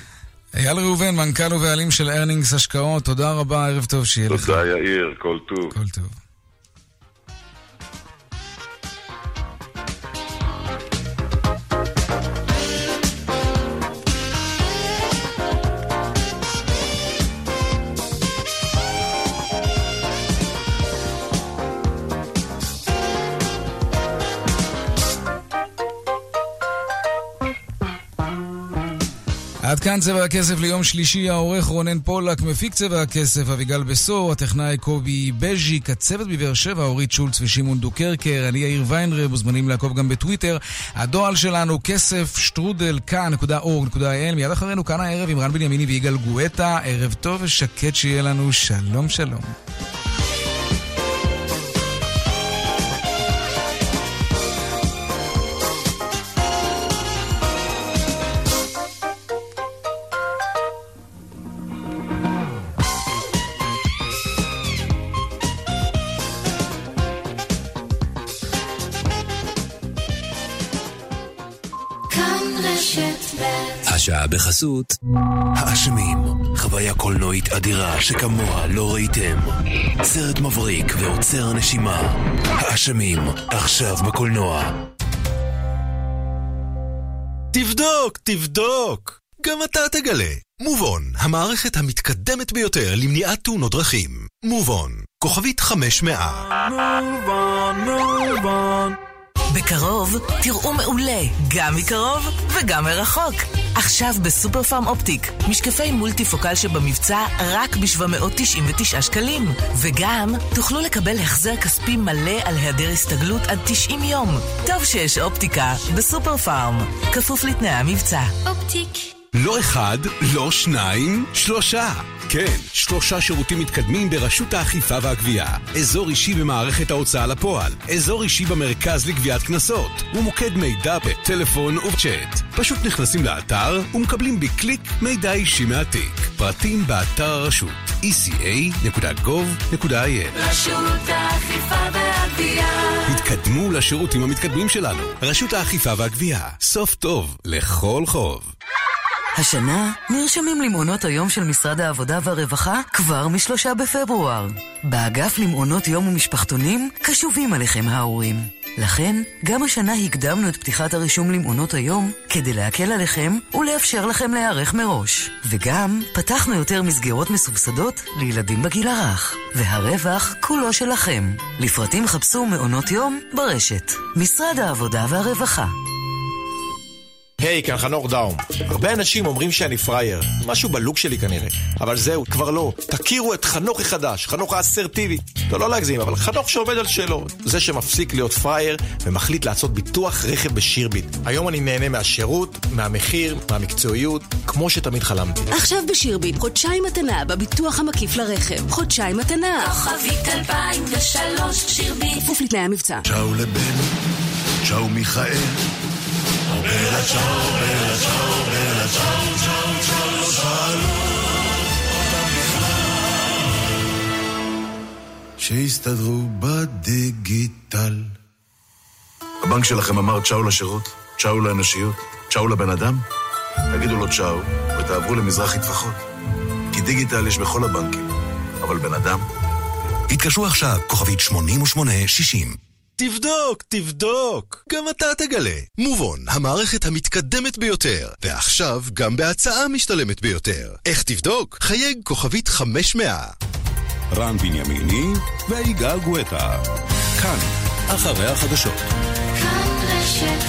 אייל ראובן, מנכ"ל ובעלים של ארנינגס השקעות, תודה רבה, ערב טוב שיהיה לך. תודה יאיר, כל טוב. כל טוב. כאן צבע הכסף ליום שלישי, העורך רונן פולק, מפיק צבע הכסף אביגל בסור, הטכנאי קובי בז'יק, הצוות בבאר שבע, אורית שולץ ושמעון דוקרקר, אני יאיר ויינרב, מוזמנים לעקוב גם בטוויטר. הדואל שלנו כסף שטרודל כאן.org.il, מיד אחרינו כאן הערב עם רן בנימיני ויגאל גואטה, ערב טוב ושקט שיהיה לנו, שלום שלום. השעה בחסות האשמים, חוויה קולנועית אדירה שכמוה לא ראיתם. סרט מבריק ועוצר נשימה. האשמים, עכשיו בקולנוע. תבדוק, תבדוק. גם אתה תגלה. מובון, המערכת המתקדמת ביותר למניעת תאונות דרכים. מובון, כוכבית 500. מובון, מובון. בקרוב תראו מעולה, גם מקרוב וגם מרחוק. עכשיו בסופר פארם אופטיק, משקפי מולטיפוקל שבמבצע רק ב-799 שקלים. וגם תוכלו לקבל החזר כספי מלא על היעדר הסתגלות עד 90 יום. טוב שיש אופטיקה בסופר פארם. כפוף לתנאי המבצע. אופטיק. לא אחד, לא שניים, שלושה. כן, שלושה שירותים מתקדמים ברשות האכיפה והגבייה. אזור אישי במערכת ההוצאה לפועל, אזור אישי במרכז לגביית קנסות, ומוקד מידע בטלפון ובצ'אט. פשוט נכנסים לאתר ומקבלים בקליק מידע אישי מהתיק. פרטים באתר הרשות eca.gov.il רשות האכיפה והגבייה התקדמו לשירותים המתקדמים שלנו. רשות האכיפה והגבייה. סוף טוב לכל חוב. השנה נרשמים למעונות היום של משרד העבודה והרווחה כבר משלושה בפברואר. באגף למעונות יום ומשפחתונים קשובים עליכם ההורים. לכן, גם השנה הקדמנו את פתיחת הרישום למעונות היום כדי להקל עליכם ולאפשר לכם להיערך מראש. וגם פתחנו יותר מסגרות מסובסדות לילדים בגיל הרך. והרווח כולו שלכם. לפרטים חפשו מעונות יום ברשת. משרד העבודה והרווחה. היי, כאן חנוך דאום. הרבה אנשים אומרים שאני פראייר, משהו בלוק שלי כנראה. אבל זהו, כבר לא. תכירו את חנוך החדש, חנוך האסרטיבי. לא, לא להגזים, אבל חנוך שעובד על שלו. זה שמפסיק להיות פראייר ומחליט לעשות ביטוח רכב בשירביט. היום אני נהנה מהשירות, מהמחיר, מהמקצועיות, כמו שתמיד חלמתי. עכשיו בשירביט, חודשיים מתנה בביטוח המקיף לרכב. חודשיים מתנה. כוכבית 2003 שירביט. כפוף לתנאי המבצע. צ'או לבן, צ'או מיכאל. שלום. שיסתדרו בדיגיטל. הבנק שלכם אמר צ'או לשירות, צ'או לאנושיות, צ'או לבן אדם? תגידו לו צ'או ותעברו למזרחי טפחות. כי דיגיטל יש בכל הבנקים, אבל בן אדם... התקשרו עכשיו, כוכבית 8860. תבדוק, תבדוק, גם אתה תגלה. מובון, המערכת המתקדמת ביותר, ועכשיו גם בהצעה משתלמת ביותר. איך תבדוק? חייג כוכבית 500. רן בנימיני ויגאל גואטה. כאן, אחרי החדשות. כאן רשת